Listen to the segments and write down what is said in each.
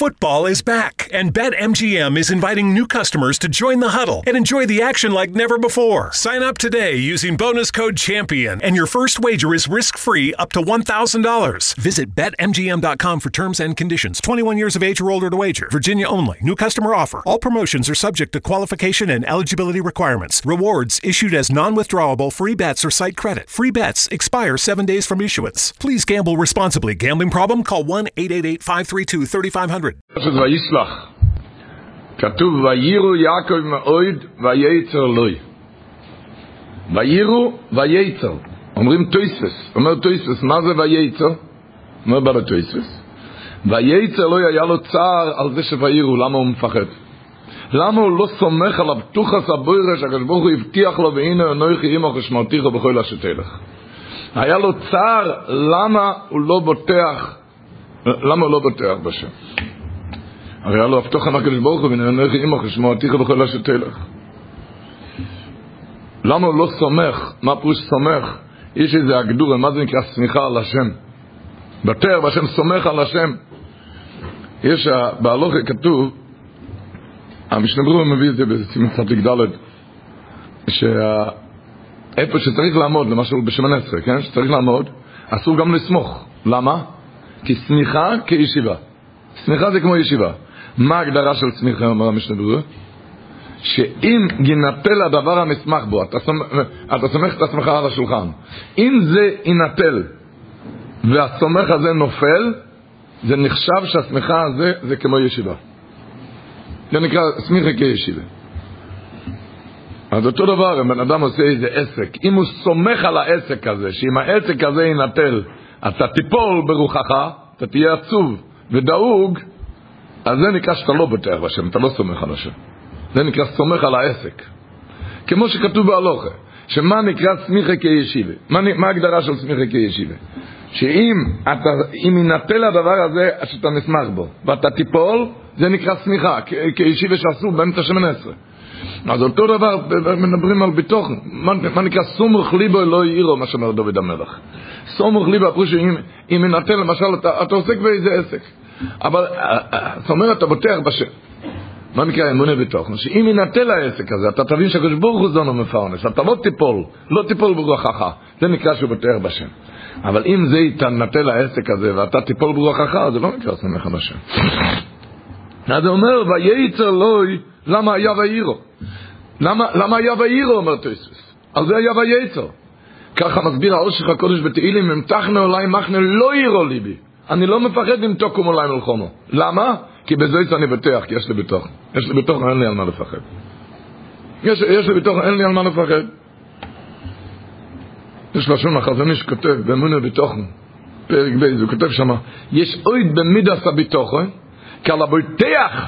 Football is back, and BetMGM is inviting new customers to join the huddle and enjoy the action like never before. Sign up today using bonus code CHAMPION, and your first wager is risk free up to $1,000. Visit BetMGM.com for terms and conditions. 21 years of age or older to wager. Virginia only. New customer offer. All promotions are subject to qualification and eligibility requirements. Rewards issued as non withdrawable free bets or site credit. Free bets expire seven days from issuance. Please gamble responsibly. Gambling problem? Call 1 888 532 3500. וישלח. כתוב ויירא יעקב מאוד וייצר לו. ויירא וייצר. אומרים תוספות. אומר תוספות, מה זה וייצר? אומר בעל תוספות. וייצר לו היה לו צער על זה שוויירא, למה הוא מפחד? למה הוא לא סומך על הבטחת הבורא שהקדוש ברוך הוא הבטיח לו והנה אנוכי עמך ושמרתיך בכל אשר תלך. היה לו צער למה הוא לא בוטח, למה הוא לא בוטח בשם. הרי היה לו הבטוח על הקדוש ברוך הוא אנוכי עמך ושמרתיך בכל אשר תלך. למה הוא לא סומך? מה פירוש סומך? יש איזה הגדורה, מה זה נקרא סמיכה על השם? בטר, והשם סומך על השם. יש, בהלוכה כתוב, המשנה ברור מביא את זה בסימן צדיק ד', שאיפה שצריך לעמוד, למשל בשמן עשרה, כן? שצריך לעמוד, אסור גם לסמוך. למה? כי סמיכה כישיבה. סמיכה זה כמו ישיבה. מה ההגדרה של סמיכה, אומר המשנה ברור? שאם ינפל הדבר המסמך בו, אתה סומך, אתה סומך את עצמך על השולחן, אם זה ינפל והסומך הזה נופל, זה נחשב שהסמיכה הזה זה כמו ישיבה. זה נקרא סמיכה כישיבה. אז אותו דבר, אם בן אדם עושה איזה עסק, אם הוא סומך על העסק הזה, שאם העסק הזה ינפל, אתה תיפול ברוחך, אתה תהיה עצוב ודאוג, אז זה נקרא שאתה לא בוטח בשם, אתה לא סומך על השם. זה נקרא סומך על העסק. כמו שכתוב בהלוכה, שמה נקרא סמיכה כישיבה? מה, מה ההגדרה של סמיכה כישיבה? שאם אתה, אם הדבר הזה, שאתה נשמח בו, ואתה תיפול, זה נקרא סמיכה, כישיבה שעשו באמצע שמן עשרה. אז אותו דבר מדברים על ביטוח, מה, מה נקרא סומך ליבו לא יעירו, מה שאומר דוד המלך. סומך ליבו, הפירוש שאם ינפל, למשל, אתה, אתה עוסק באיזה עסק, אבל זאת אומרת, אתה בוטח בשם. מה נקרא אמונה בתוכן? שאם ינטל העסק הזה, אתה תבין שהקדוש ברוך הוא זונו מפרנס, אתה לא תיפול, לא תיפול ברוחך, זה נקרא שהוא בטח בשם. אבל אם זה יתנטל העסק הזה ואתה תיפול ברוחך, זה לא נקרא סמך השם. אז הוא אומר, וייצר לוי, למה היה ויירו? למה, היה ויירו, אומר תויסוס? על זה היה וייצר. ככה מסביר העושך הקודש בתהילים, אם תחנה אולי מחנה לא יירו ליבי. אני לא מפחד אם תוקום אולי מלחומו. למה? כי בזה אני בטוח, כי יש לי ביטוח. יש לי ביטוח, אין לי על מה לפחד. יש, יש לי ביטוח, אין לי על מה לפחד. יש לשון החזון איש כותב, באמונה ביטוחן, פרק ב', הוא כותב שמה, יש אויד במידס הביטוחן, כי על הבוטח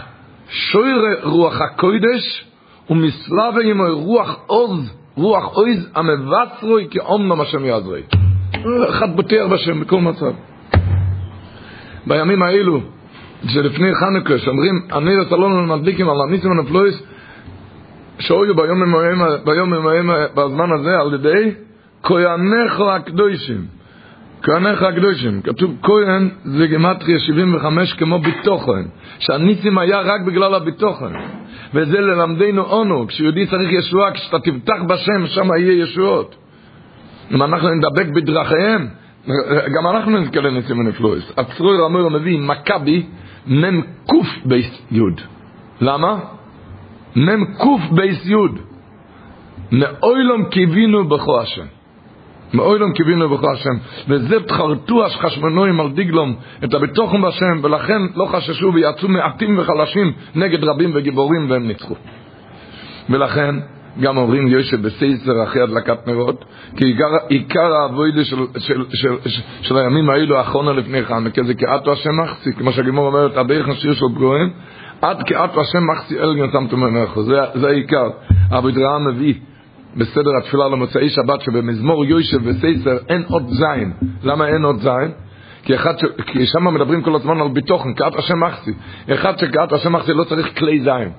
שויר רוח הקוידש, ומסלווה עמו רוח עוז, רוח עוז המבצרוי כאומנם השם יעזרי. אחד בוטח בשם בכל מצב. בימים האלו, שלפני חנוכה, שאומרים, אני לסלון מדליקים על הניסים הנפלויס, שהיו ביום ימיים בזמן הזה על ידי כהניך הקדושים. כהניך הקדושים. כתוב כהן זה גמטריה 75 כמו ביטוחן. שהניסים היה רק בגלל הביטחון. וזה ללמדנו אותנו, כשיהודי צריך ישועה, כשאתה תבטח בשם, שם יהיה ישועות. אם אנחנו נדבק בדרכיהם, גם אנחנו נזכה לניסים ונפלאות. הצרור המור מביא מכבי מ"ם כ"ף בי"ת יו"ד. למה? מ"ם כ"ף בי"ת יו"ד. מעולם קיווינו בך השם. מעולם קיווינו בך השם. וזה חרטו החשמונאים על את הביטוחם בהשם, ולכן לא חששו ויצאו מעטים וחלשים נגד רבים וגיבורים והם ניצחו. ולכן, גם אומרים יושב בסייסר אחרי הדלקת נרות, כי עיקר, עיקר העבודה של, של, של, של, של הימים האלו, האחרונה לפני חנוכה, זה כאתו השם מחסי, כמו שהגימור אומרת, הדרך השיר של פגועים, עד כאתו השם מחסי אלגן שמתם ממך, זה, זה העיקר. אבי דרעם מביא בסדר התפילה למוצאי שבת, שבמזמור יושב בסייסר אין עוד זין. למה אין עוד זין? כי, אחד ש... כי שם מדברים כל הזמן על ביטוחן, כעת השם מחסי. אחד שכעת השם מחסי לא צריך כלי זין.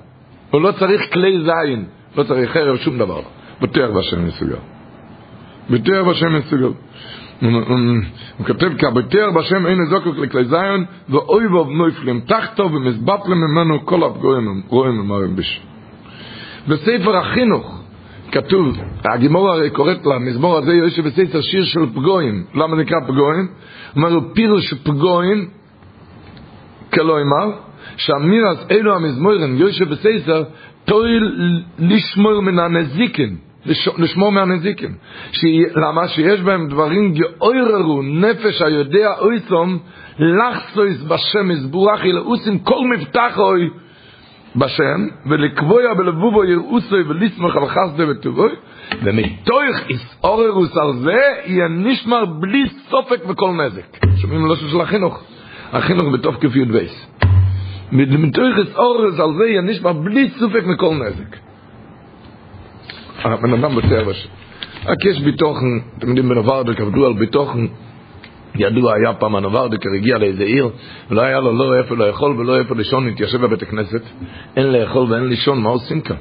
הוא לא צריך כלי זין. לא צריך חרב, שום דבר. בטח בשם מסוגל. בטח בשם מסוגל. הוא כותב, כי הבטר בשם אין זוקק לכלי זיון, ואוי ואוב נויפלים תחתו ממנו כל הפגועים, רואים אמרים בש. בספר החינוך, כתוב, הגימור הרי קוראת למזמור הזה, יש בספר שיר של פגועים. למה נקרא פגועים? אומר, פירוש פגועים, כלומר, שהמירס אלו המזמורים, יושב בספר, תויל לשמור מן הנזיקין. לשמור מהנזיקים. למה? שיש בהם דברים גאויררו, נפש היודע אויסום, לחסויס בשם יסבורך ילאוסים כל מבטחוי בשם, ולקבוע בלבובו יראוסוי ולסמוך על חסדה וטובוי, ומתוך איסעוררוס על זה, יהיה נשמר בלי סופק וכל נזק. שומעים לא של החינוך? החינוך בתוף כפיות וייס. מתוך איסעוררוס על זה, יהיה נשמר בלי סופק וכל נזק. הבן אדם בטבע רק יש ביטוחן, אתם יודעים בנוברדק עבדו על ביטוחן, ידוע היה פעם הנוברדקר הגיע לאיזה עיר ולא היה לו לא איפה לאכול ולא איפה לישון, התיישב בבית הכנסת, אין לאכול ואין לישון, מה עושים כאן?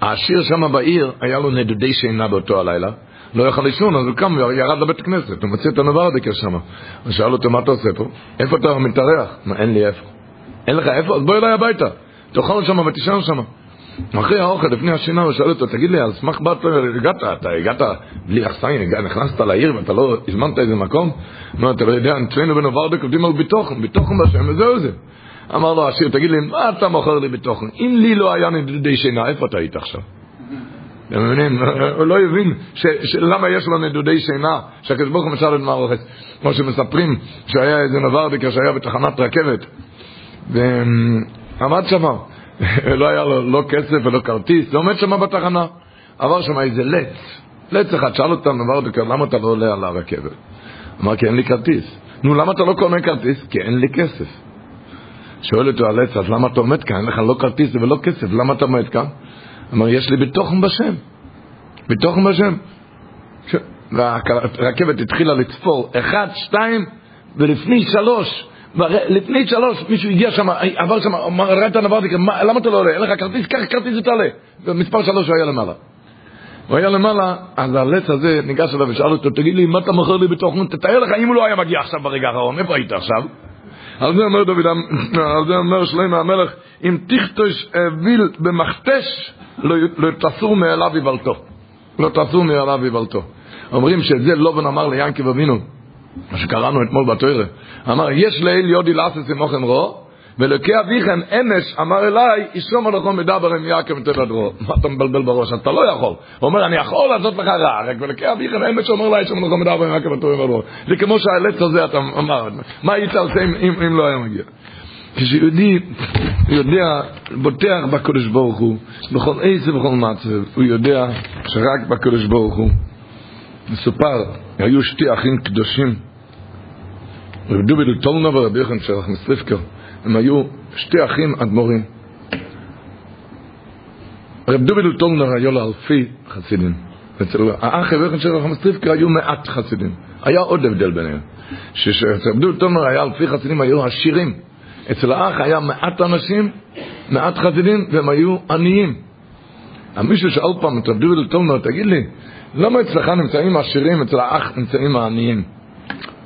העשיר שם בעיר, היה לו נדודי שינה באותו הלילה, לא יכל לישון, אז הוא קם וירד לבית הכנסת, הוא מצא את הנוברדקר שם. הוא שאל אותו, מה אתה עושה פה? איפה אתה מתארח? מה, אין לי איפה. אין לך איפה? אז בוא אליי הביתה. תאכל שם ותישן שם. אחרי האוכל, לפני השינה, הוא שואל אותו, תגיד לי, על סמך בת הגעת? אתה הגעת בלי אכסניה, נכנסת לעיר ואתה לא הזמנת איזה מקום? אמר, אתה לא יודע, אצלנו בנוברדק עובדים על ביטוחן, ביטוחן בשם, וזהו זה. אמר לו השיר, תגיד לי, מה אתה מוכר לי ביטוחן? אם לי לא היה נדודי שינה, איפה אתה היית עכשיו? אתם מבינים? הוא לא הבין למה יש לו נדודי שינה, שהקדוש ברוך הוא משל את מערכת. כמו שמספרים שהיה איזה נוברדיקר שהיה בתחנת רכבת, ועמד שם, לא היה לו לא כסף ולא כרטיס, זה עומד שם בתחנה. עבר שם איזה לץ, לץ אחד, שאל אותם, אמר לו, למה אתה לא עולה על הרכבת? אמר, כי אין לי כרטיס. נו, למה אתה לא קונה כרטיס? כי אין לי כסף. שואל אותו הלץ, אז למה אתה עומד כאן? אין לך לא כרטיס ולא כסף, למה אתה עומד כאן? אמר, יש לי בתוכן בשם. בתוכן בשם. והרכבת התחילה לצפור, אחד, שתיים, ולפני שלוש, לפני שלוש מישהו הגיע שם, עבר שם, ראה את הנברדיקר, למה אתה לא עולה? אין לך כרטיס? קח כרטיס ותעלה. ומספר שלוש הוא היה למעלה. הוא היה למעלה, אז הלץ הזה ניגש אליו ושאל אותו, תגיד לי, מה אתה מוכר לי בתוכן? תתאר לך אם הוא לא היה מגיע עכשיו ברגע האחרון, איפה היית עכשיו? על זה אומר דוד, על זה אומר שלמה המלך, אם תכתוש אוויל במכתש, לא, לא תסור מאליו יבלתו. לא תסור מאליו יבלתו. אומרים שאת זה לובן אמר ליענקב אבינו, מה שקראנו אתמול בתוירה. אמר, יש לאל יודי לאסס עם אוכן רו, ולוקי אביכם אמש אמר אליי, ישלום הלכון מדבר עם יעקב תדדרו. מה אתה מבלבל בראש? אתה לא יכול. הוא אומר, אני יכול לעשות לך רע, רק ולוקי אביכם אמש אומר אליי, ישלום הלכון מדבר עם יעקב תדדרו. זה כמו שהעלץ הזה אתה אמר, מה היית עושה אם, לא היה מגיע? כשיהודי יודע, בוטח בקדוש ברוך הוא, בכל איזה ובכל מצב, הוא יודע שרק בקדוש ברוך הוא. מסופר, היו שתי אחים קדושים, רב דוביל טולנוב ורבי יוחנן שלח מסליפקר, הם היו שתי אחים אדמו"רים. רב דוביל טולנוב היו לו אלפי חסידים. אצל האח רבי יוחנן שלח מסליפקר היו מעט חסידים. היה עוד הבדל ביניהם. כשרב דוביל טולנוב היה אלפי חסידים, היו עשירים. אצל האח היה מעט אנשים, מעט חסידים, והם היו עניים. מישהו שאל פעם את רב דוביל טולנוב, תגיד לי, למה אצלך נמצאים העשירים, אצל האח נמצאים העניים?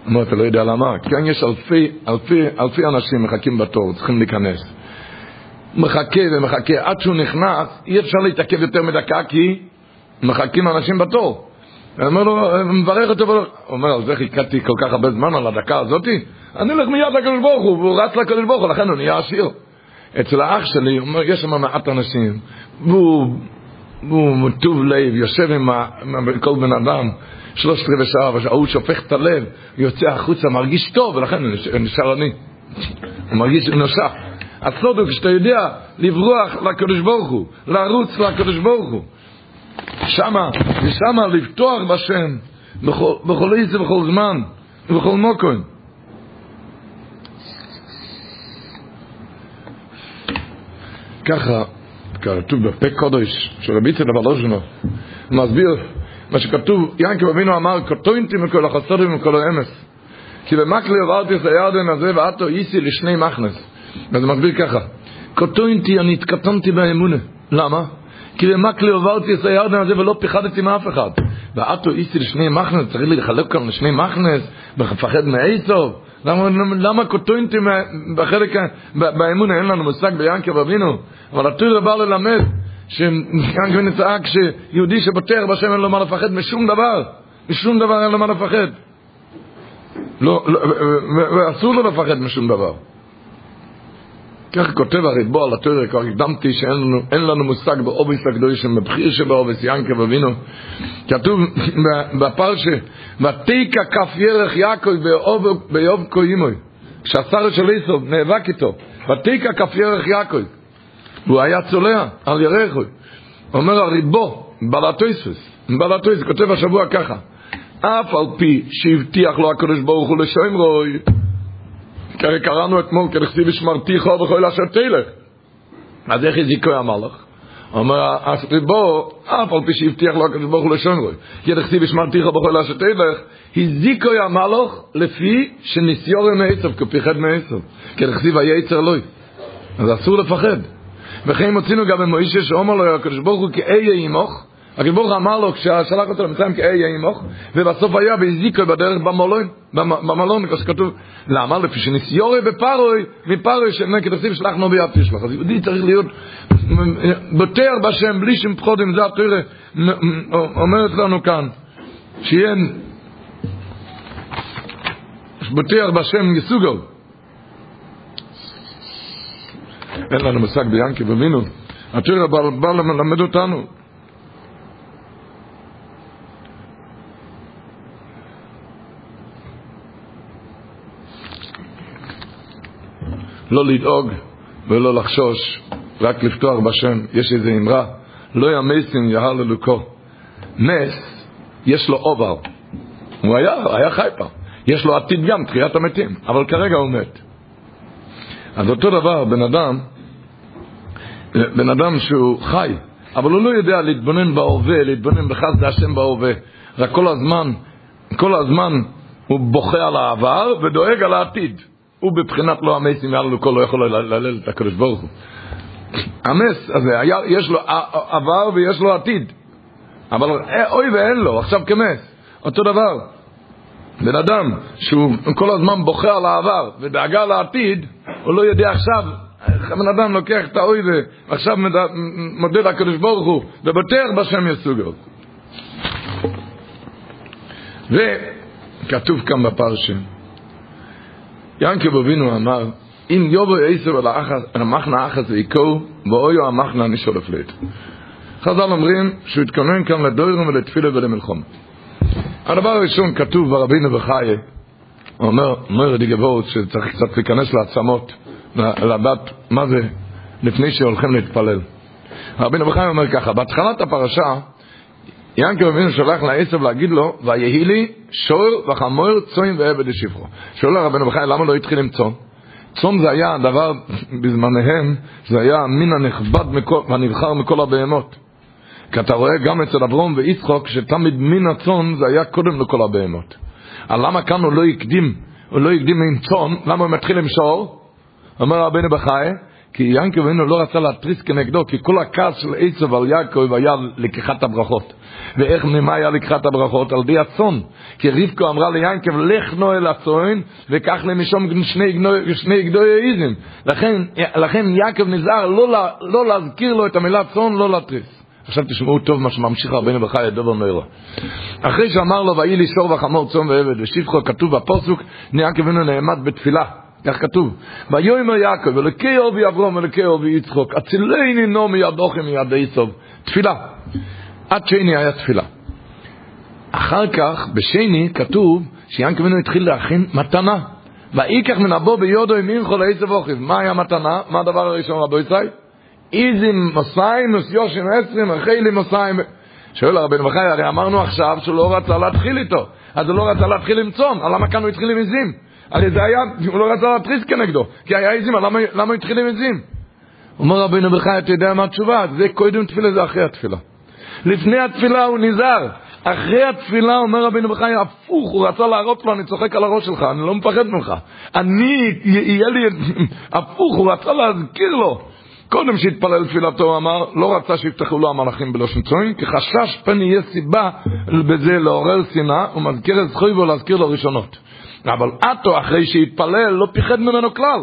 אמר, אתה לא יודע למה? כאן יש אלפי, אלפי, אלפי אנשים מחכים בתור, צריכים להיכנס. מחכה ומחכה, עד שהוא נכנס, אי אפשר להתעכב יותר מדקה, כי מחכים אנשים בתור. אומר לו, מברך אותו, הוא אומר, על זה חיכיתי כל כך הרבה זמן, על הדקה הזאתי? אני אלך מיד לקדוש ברוך הוא, והוא רץ לקדוש ברוך הוא, לכן הוא נהיה עשיר. אצל האח שלי, הוא אומר, יש שם מעט אנשים, והוא הוא טוב לב, יושב עם, כל בן אדם, שלושת רבעי שעה, הוא שופך את הלב, יוצא החוצה, מרגיש טוב, ולכן הוא נשאר עני. הוא מרגיש נוסף. הוא כשאתה יודע לברוח לקדוש ברוך הוא, לרוץ לקדוש ברוך הוא. שמה, ושמה לפתוח בשם, בכל, בכל איזה ובכל זמן, ובכל מוקון. ככה כתוב בפה קודש של רבי צדק בלוז'נו, הוא מסביר מה שכתוב, ינקב אבינו אמר, קטוינתי מכל החסודים ומכל האמס. כי במקלי עברתי את הירדן הזה ועתו איסי לשני מחנס. וזה מסביר ככה, קטוינתי, אני התקטנתי באמונה. למה? כי במקלי עברתי את הירדן הזה ולא פיחדתי מאף אחד. ואתו איסי לשני מחנס, צריך לחלק כאן לשני מחנס, מפחד מעיסוב. למה, למה קוטוינטים בחלק, באמון אין לנו מושג ביענקב אבינו, אבל התורה בא ללמד שיענקב אבינו צעק שיהודי שבוטח בשם אין לו מה לפחד משום דבר, משום דבר אין לו מה לפחד. לא, לא, ואסור לו לפחד משום דבר. כך כותב הריבו על התורה, כבר הקדמתי שאין לנו, מושג באובס הקדושים, בבחיר שבאובס ינקב אבינו. כתוב בפרשה, ותיקה כף ירך יעקב באוב קוימוי, כשהשר של איסוב נאבק איתו, ותיקה כף ירך יעקב, והוא היה צולע על ירחוי. אומר הריבו, בלטויסוס, בלטויסוס, כותב השבוע ככה, אף על פי שהבטיח לו הקדוש ברוך הוא לשם רוי, כי הרי קראנו אתמול, כדכתיב ושמרתיך בכל אשר תלך. אז איך הזיקו המלך? אומר הריבו, אף על פי שהבטיח לו הקדוש ברוך הוא לשון רוי, כי דכתיב ושמרתיך בכל אשר תלך, הזיקו המלך לפי שניסיורם מעצב, כפיחד מעצב. כי דכתיב היצר אלוהי. אז אסור לפחד. וכן מוצאינו גם במוישה שאומר לו הקדוש ברוך הוא כי אהיה עמוך, ברוך אמר לו כששלח אותו למצרים כאהיה עמוך, ובסוף היה והזיקו בדרך במלון, במלון, כמו שכתוב, למה? לפי שניסיורי בפרוי, מפרוי עושים שלחנו ביד תשלח. אז יהודי צריך להיות בוטר בשם, בלי שם פחודים, זה התורה אומרת לנו כאן, שיהיה בוטר בשם יסוגו. אין לנו מושג ביאנקי ומינו. התורה בא ללמד אותנו. לא לדאוג ולא לחשוש, רק לפתוח בשם. יש איזו אמרה, לא ימסים יהר ללוקו. נס, יש לו עובר. הוא היה, היה חי פעם. יש לו עתיד גם, תחיית המתים, אבל כרגע הוא מת. אז אותו דבר, בן אדם, בן אדם שהוא חי, אבל הוא לא יודע להתבונן בהווה, להתבונן בחסד השם בהווה. רק כל הזמן, כל הזמן הוא בוכה על העבר ודואג על העתיד. הוא בבחינת לא מעל לו כל לא יכול להלל את הקדוש ברוך הוא. המס הזה, היה, יש לו עבר ויש לו עתיד. אבל אוי ואין לו, עכשיו כמס. אותו דבר. בן אדם שהוא כל הזמן בוכה על העבר ודאגה לעתיד, הוא לא יודע עכשיו, בן אדם לוקח את האוי ועכשיו מודה לקדוש ברוך הוא ובטח בשם יסוגו. וכתוב כאן בפרשה, ינקב אבינו אמר, אם יובו עשר אל המחנה אחת ויקו, ואויו המחנה נשאול הפלט. חז"ל אומרים שהוא התכונן כאן לדוירים ולתפילה ולמלחום. הדבר הראשון כתוב ברבינו בחיי, הוא אומר, אומר די גבורת שצריך קצת להיכנס לעצמות, לדעת מה זה לפני שהולכים להתפלל. רבינו בחיי אומר ככה, בהתחלת הפרשה, ינקר אבינו שולח לעשב להגיד לו, ויהי לי שור וחמור צום ועבד לשבחו. שואל הרבנו בחיי, למה לא התחיל עם צום? צום זה היה הדבר, בזמניהם, זה היה המין הנכבד והנבחר מכל הבהמות. כי אתה רואה גם אצל אברום ויצחוק, שתמיד מין הצום זה היה קודם לכל הבהמות. אבל למה כאן הוא לא הקדים, הוא לא הקדים עם צום, למה הוא מתחיל עם שור? אומר רבנו בחיי, כי ינקב אבינו לא רצה להתריס כנגדו, כי כל הכעס של עשב על יעקב היה לקיחת הברכות. ואיך ממה היה לקיחת הברכות? על די הצאן. כי רבקו אמרה ליעקב, לך נו אל הצאן, וקח להם משום שני, שני גדוי איזים. לכן, לכן יעקב נזהר לא, לא להזכיר לו את המילה צאן, לא להתריס. עכשיו תשמעו טוב מה שממשיך רבנו בחי את דובר נוירו. אחרי שאמר לו, ויהי לי שור וחמור צאן ועבד ושפחו, כתוב בפוסוק, יעקב אבינו נעמד בתפילה. כך כתוב, ויאמר יעקב, אלוקי אובי אברום, אלוקי אובי יצחוק, אצילני נו מיד אוכם מיד איסוב. תפילה. עד שני היה תפילה. אחר כך, בשני, כתוב שיענקב אבינו התחיל להכין מתנה. ויקח מן הבו ביודו ימינכו אוכיב. מה היה מתנה? מה הדבר הראשון, רבו ישראל? איזים מסיים וסיושים עשרים, אחרי לי מסיים. שואל הרבנו בחי, הרי אמרנו עכשיו שהוא לא רצה להתחיל איתו. אז הוא לא רצה להתחיל עם צום, למה כאן הוא התחיל עם עזים? הרי זה היה, הוא לא רצה להתריס כנגדו, כי היה עזים, למה, למה התחיל עם עזים? אומר רבינו בחי, אתה יודע מה התשובה? זה קודם תפילה, זה אחרי התפילה. לפני התפילה הוא נזהר. אחרי התפילה אומר רבינו בחי, הפוך, הוא רצה להראות לו, אני צוחק על הראש שלך, אני לא מפחד ממך. אני, יהיה לי, הפוך, הוא רצה להזכיר לו. קודם שהתפלל תפילתו, הוא אמר, לא רצה שיפתחו לו המלאכים בלושן צוין, כי חשש פן יהיה סיבה בזה לעורר שנאה, ומזכיר את זכוי להזכיר לו ראשונות. אבל עטו, אחרי שהתפלל, לא פיחד ממנו כלל.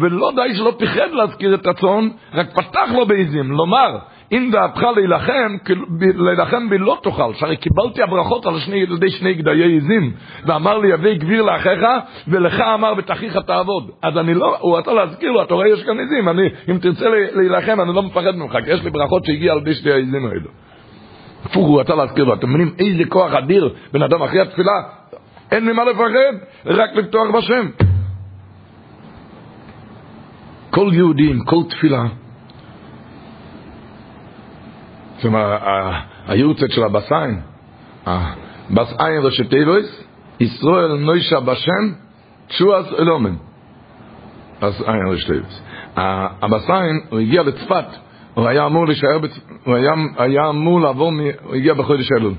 ולא די שלא פיחד להזכיר את הצאן, רק פתח לו בעזים, לומר, אם דעתך להילחם, להילחם בי לא תאכל, שהרי קיבלתי הברכות על שני ילדי שני גדיי עזים, ואמר לי, יביא גביר לאחיך, ולך אמר בתכיך תעבוד. אז אני לא, הוא רצה להזכיר לו, אתה רואה, יש כאן עזים, אני, אם תרצה להילחם, אני לא מפחד ממך, כי יש לי ברכות שהגיע על ידי שני העזים האלו. הפוך, הוא רצה להזכיר לו, אתם מבינים איזה כוח אדיר בן אדם אחרי התפילה? אין ממה לפחד, רק לפתוח בשם. כל יהודי עם כל תפילה, זאת אומרת, היורצת של הבסיין, הבסיין ראשי תיבויס, ישראל נוישה בשם, תשועס אלומן. בסיין ראשי תיבויס. הבסיין, הוא הגיע לצפת, הוא היה אמור להישאר, הוא היה אמור לעבור, הוא הגיע בחודש אלול,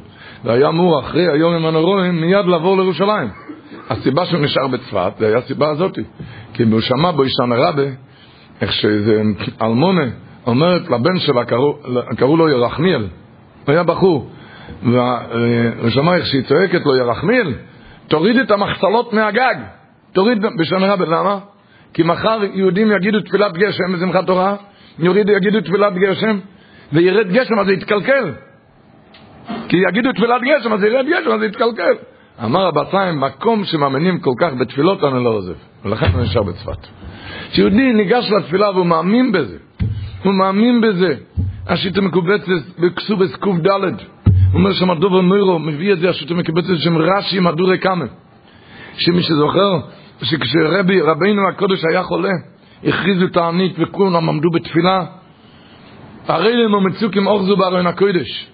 והיה אמור אחרי היום עם הנורואים מיד לעבור לירושלים. הסיבה שהוא נשאר בצפת, זה היה הסיבה הזאתי. כי הוא שמע בו אישן הרבה, איך שזה אלמונה, אומרת לבן שלה, קראו, קראו לו ירחמיאל, הוא היה בחור, והוא שמע איך שהיא צועקת לו ירחמיאל, תוריד את המחצלות מהגג, תוריד בשנה רבה, למה? כי מחר יהודים יגידו תפילת גשם בשמחת תורה, יורידו יגידו תפילת גשם, וירד גשם אז זה יתקלקל. כי יגידו תפילת גשם אז ירד גשם אז יתקלקל. אמר הבציים, מקום שמאמינים כל כך בתפילות אני לא עוזב, ולכן הוא נשאר בצפת. כשיהודי ניגש לתפילה והוא מאמין בזה, הוא מאמין בזה. השיטה מקובצת בכסובס קד. אומר שם דובר נוירו, מביא את זה השיטה מקובצת שם רש"י מדורי קאמה. שמי שזוכר, שכשרבי, רבינו הקודש היה חולה, הכריזו תענית וכולם עמדו בתפילה, הרי להם המצוקים אוחזו בארון הקודש.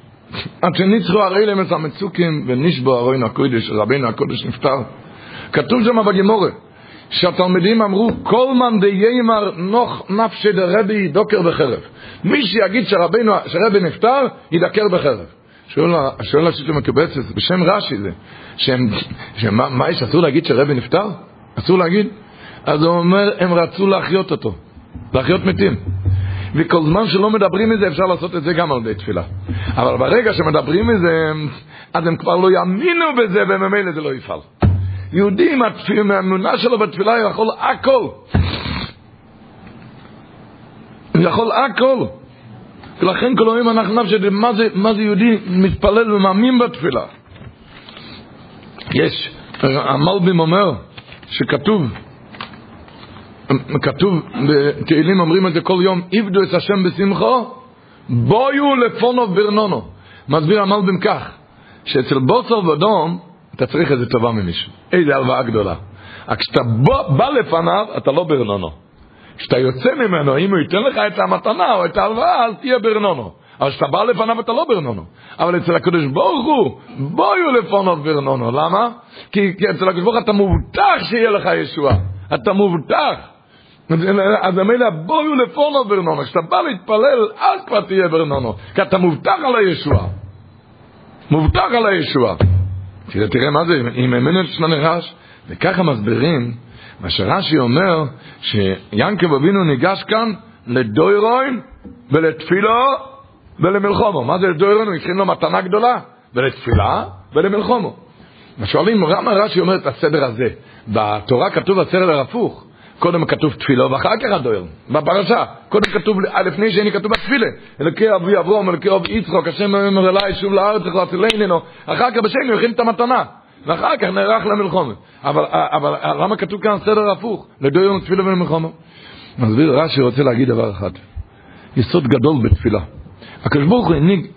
עד שניצחו הרי להם את המצוקים ונשבו ארון הקודש, רבינו הקודש נפטר. כתוב שם בגימורה, שהתלמידים אמרו, כל מאן דיימר נוח נפשי דרבי דוקר בחרב. מי שיגיד שרבינו, שרבי נפטר, ידקר בחרב. שואל השיטה מקבצת, בשם רש"י זה, שהם, שמה, מה יש, אסור להגיד שרבי נפטר? אסור להגיד? אז הוא אומר, הם רצו להחיות אותו, להחיות מתים. וכל זמן שלא מדברים מזה, אפשר לעשות את זה גם על ידי תפילה. אבל ברגע שמדברים מזה, אז הם כבר לא יאמינו בזה, וממילא זה לא יפעל. יהודי עם האמונה שלו בתפילה יכול הכל. יכול הכל. ולכן כל היום אנחנו נפשט, מה זה, מה זה יהודי מתפלל ומאמין בתפילה. יש, המלבים אומר שכתוב, כתוב, בתהילים אומרים את זה כל יום, עבדו את השם בשמחו, בויו לפונו ברנונו. מסביר המלבים כך, שאצל בוסר ודום, אתה צריך איזה טובה ממישהו, איזה הלוואה גדולה. רק כשאתה בא, בא לפניו, אתה לא ברנונו. כשאתה יוצא ממנו, אם הוא ייתן לך את המתנה או את ההלוואה, אז תהיה ברנונו. אבל כשאתה בא לפניו אתה לא ברנונו. אבל אצל הקדוש ברוך הוא, בואו לפניו ברנונו. למה? כי, כי אצל הקדוש ברוך אתה מובטח שיהיה לך ישועה. אתה מובטח. אז ממילא בואו לפונו ברנונו. כשאתה בא להתפלל, אז כבר תהיה ברנונו. כי אתה מובטח על הישועה. מובטח על הישועה. תראה, מה זה, אם אמנת שמונה רש, וככה מסבירים, מה שרש"י אומר, שיענקב אבינו ניגש כאן לדוירוין ולתפילו ולמלחומו. מה זה לדוירוין? הוא הכין לו מתנה גדולה, ולתפילה ולמלחומו. שואלים, למה רש"י אומר את הסדר הזה? בתורה כתוב הסדר הפוך. קודם כתוב תפילו ואחר כך הדויר, בפרשה. קודם כתוב, לפני שני כתוב בתפילה. אלוקי אבי אברום, אלוקי אבי יצחוק, השם אומר אליי, שוב לארץ, לך להצילנו. אחר כך בשני הוא הכין את המתנה. ואחר כך נערך למלחומה. אבל, אבל למה כתוב כאן סדר הפוך? לדויר תפילה ולמלחומה. מסביר רש"י רוצה להגיד דבר אחד. יסוד גדול בתפילה. הקדוש ברוך הוא הנהיג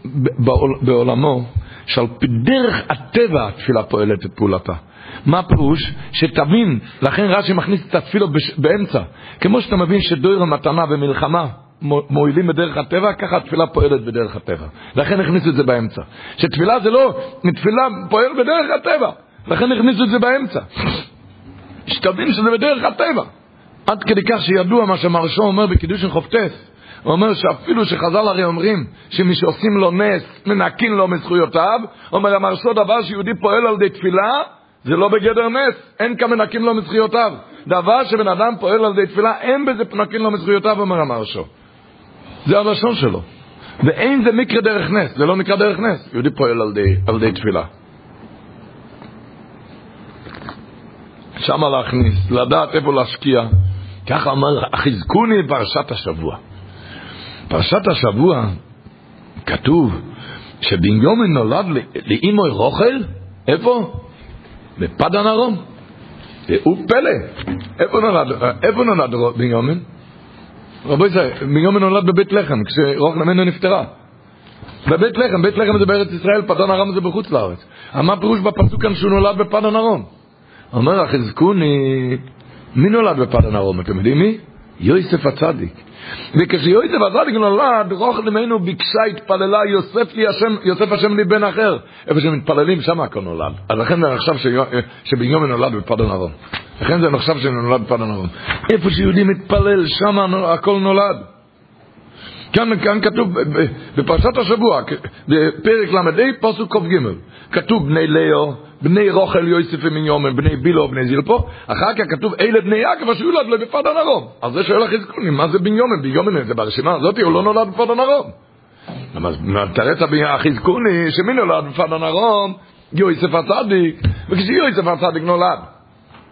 בעולמו שעל פי דרך הטבע התפילה פועלת את פעולתה. מה הפירוש? שתבין, לכן רש"י מכניס את התפילות באמצע. כמו שאתה מבין שדויר המתנה ומלחמה מועילים בדרך הטבע, ככה התפילה פועלת בדרך הטבע. לכן הכניסו את זה באמצע. שתפילה זה לא, תפילה פועל בדרך הטבע. לכן הכניסו את זה באמצע. שתבין שזה בדרך הטבע. עד כדי כך שידוע מה שמרשו אומר בקידוש חופטס. הוא אומר שאפילו שחז"ל הרי אומרים שמי שעושים לו נס, מנקין לו מזכויותיו, אומר המרשו דבר שיהודי פועל על ידי תפילה, זה לא בגדר נס, אין כמנקים לו מזכויותיו. דבר שבן אדם פועל על ידי תפילה, אין בזה פנקים לו מזכויותיו, אומר המרשו. זה הלשון שלו. ואין זה מקרה דרך נס, זה לא נקרא דרך נס. יהודי פועל על די, על די תפילה. שמה להכניס, לדעת איפה להשקיע. ככה אמר, חזקוני פרשת השבוע. פרשת השבוע כתוב שבנימין נולד לאימו רוכל, איפה? בפדן ארום. הוא פלא. איפה נולד, איפה נולד בנימין? רבו ישראל, בנימין נולד בבית לחם, כשרוח ממנו נפטרה. בבית לחם, בית לחם זה בארץ ישראל, פדן ארום זה בחוץ לארץ. מה פירוש בפסוק כאן שהוא נולד בפדן ארום? אומר החזקוני, מי נולד בפדן ארום? אתם יודעים מי? יוסף הצדיק. וכשיוסף הצדיק נולד, רוח ממנו ביקשה, התפללה, יוסף לי השם, יוסף השם לי בן אחר. איפה שמתפללים, שם הכל נולד. אז לכן זה נחשב שבנימין נולד בפדן ארום. לכן זה נחשב שנולד בפדן ארום. איפה שיהודי מתפלל, שם הכל נולד. כאן, כאן כתוב בפרשת השבוע, בפרק ל"ה, פסוק ק"ג, כתוב בני לאו, בני רוכל יוסף ומיומן, בני בילו בני זילפו, אחר כך כתוב אלה בני יעקב אשר יולד לו בפדן ארום. אז זה שואל החזקוני, מה זה בניומן? בניומן זה ברשימה הזאת, הוא לא נולד בפדן ארום. תרץ החזקוני, שמי נולד בפדן ארום? יוסף הצדיק, וכשיוסף הצדיק נולד,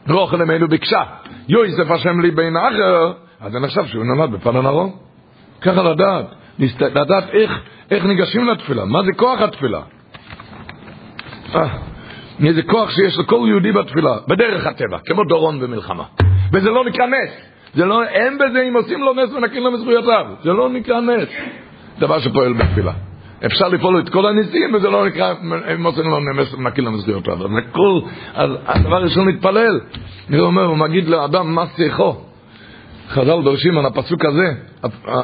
רוכל אמנו ביקשה, יוסף השם לי בין אחר, אז זה נחשב שהוא נולד בפדן ארום. ככה לדעת, לדעת איך, איך ניגשים לתפילה, מה זה כוח התפילה. אה, איזה כוח שיש לכל יהודי בתפילה, בדרך הטבע, כמו דורון במלחמה. וזה לא נקרא נס. זה לא, אין בזה, אם עושים לו נס ונקים לו מזכויותיו. זה לא נקרא נס. דבר שפועל בתפילה. אפשר לפעול את כל הניסים, וזה לא נקרא, אם עושים לו נס ונקים לו מזכויותיו. אז הכל, הדבר הראשון מתפלל. הוא אומר, הוא מגיד לאדם, מה שיחו? חז"ל דורשים על הפסוק הזה,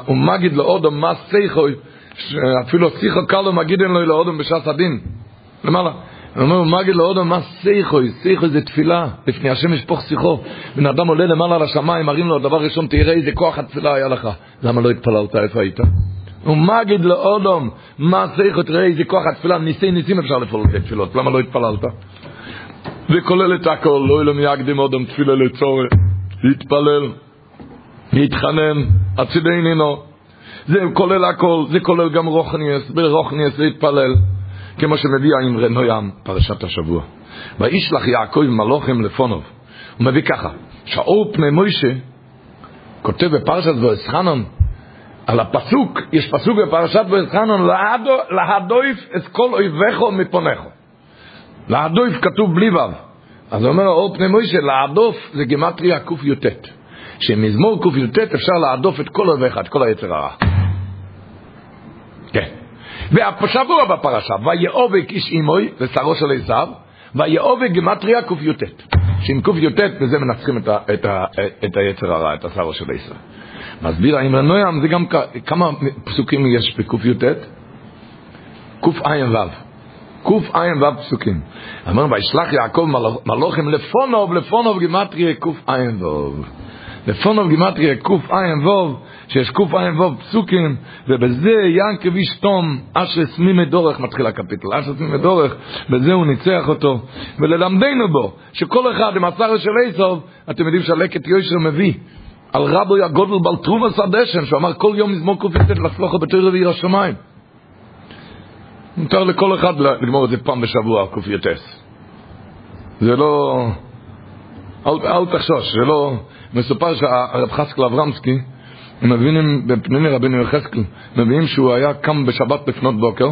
הוא מגיד לאודום מה שיחו, אפילו שיחו קלו מגידן לו לאודום בשעת הדין. למעלה. הוא אומר, מגיד לאודום מה שיחו, שיחו זה תפילה, לפני השם ישפוך שיחו. בן אדם עולה למעלה לשמיים, מראים לו, דבר ראשון, תראה איזה כוח התפילה היה לך. למה לא התפללת? איפה היית? הוא מגיד לאודום, מה שיחו, תראה איזה כוח התפילה, ניסי ניסים אפשר לפעול את התפילות, למה לא התפללת? וכולל את הכל, לא ילום יקדים אודום תפילה לצורך, להתפלל. להתחנן, הצידי נינו. זה כולל הכל, זה כולל גם רוחניאס, ברוחניאס להתפלל, כמו שמביא האמרי נוים, פרשת השבוע. וישלח יעקב מלוכים לפונוב. הוא מביא ככה, שאור פני מוישה, כותב בפרשת ואסחנון, על הפסוק, יש פסוק בפרשת ואסחנון, להדויף את כל אויביך מפונך. להדויף כתוב בלי וו. אז הוא אומר, אור פני מוישה, להדוף זה גימטריה קי"ט. שמזמור קי"ט אפשר להדוף את כל אויביך, את כל היצר הרע. כן. והשבוע בפרשה, ויאובק איש אימוי, ושרו של עשיו, ויאובק גמטריה קי"ט. שעם קי"ט בזה מנצחים את, ה, את, ה, את היצר הרע, את השרו של עשיו. מסביר האמר נוים, זה גם כמה פסוקים יש בקי"ט? קע"ו. קע"ו פסוקים. אמר, וישלח יעקב מלוכים לפונוב, לפונוב גימטריה קע"ו. לפונוב גימטריה קע"ו, שיש קע"ו פסוקים, ובזה ינקב איש תום, אשר סמימי דורך, מתחיל הקפיטל, אשר סמימי דורך, בזה הוא ניצח אותו, וללמדנו בו, שכל אחד עם הצער של איסוב, אתם יודעים שהלקט יושר מביא, על רבו הגדול בעל תרומת הדשן, שהוא אמר כל יום מזמור קי"ט להצלחה בתורה ויראת שמיים. מותר לכל אחד לגמור את זה פעם בשבוע, קי"ט. זה לא... אל, אל תחשוש, זה לא... מסופר שהרב חצקל אברמסקי, הם מבינים בפנימי רבינו יחזקאל, מבינים שהוא היה קם בשבת לפנות בוקר,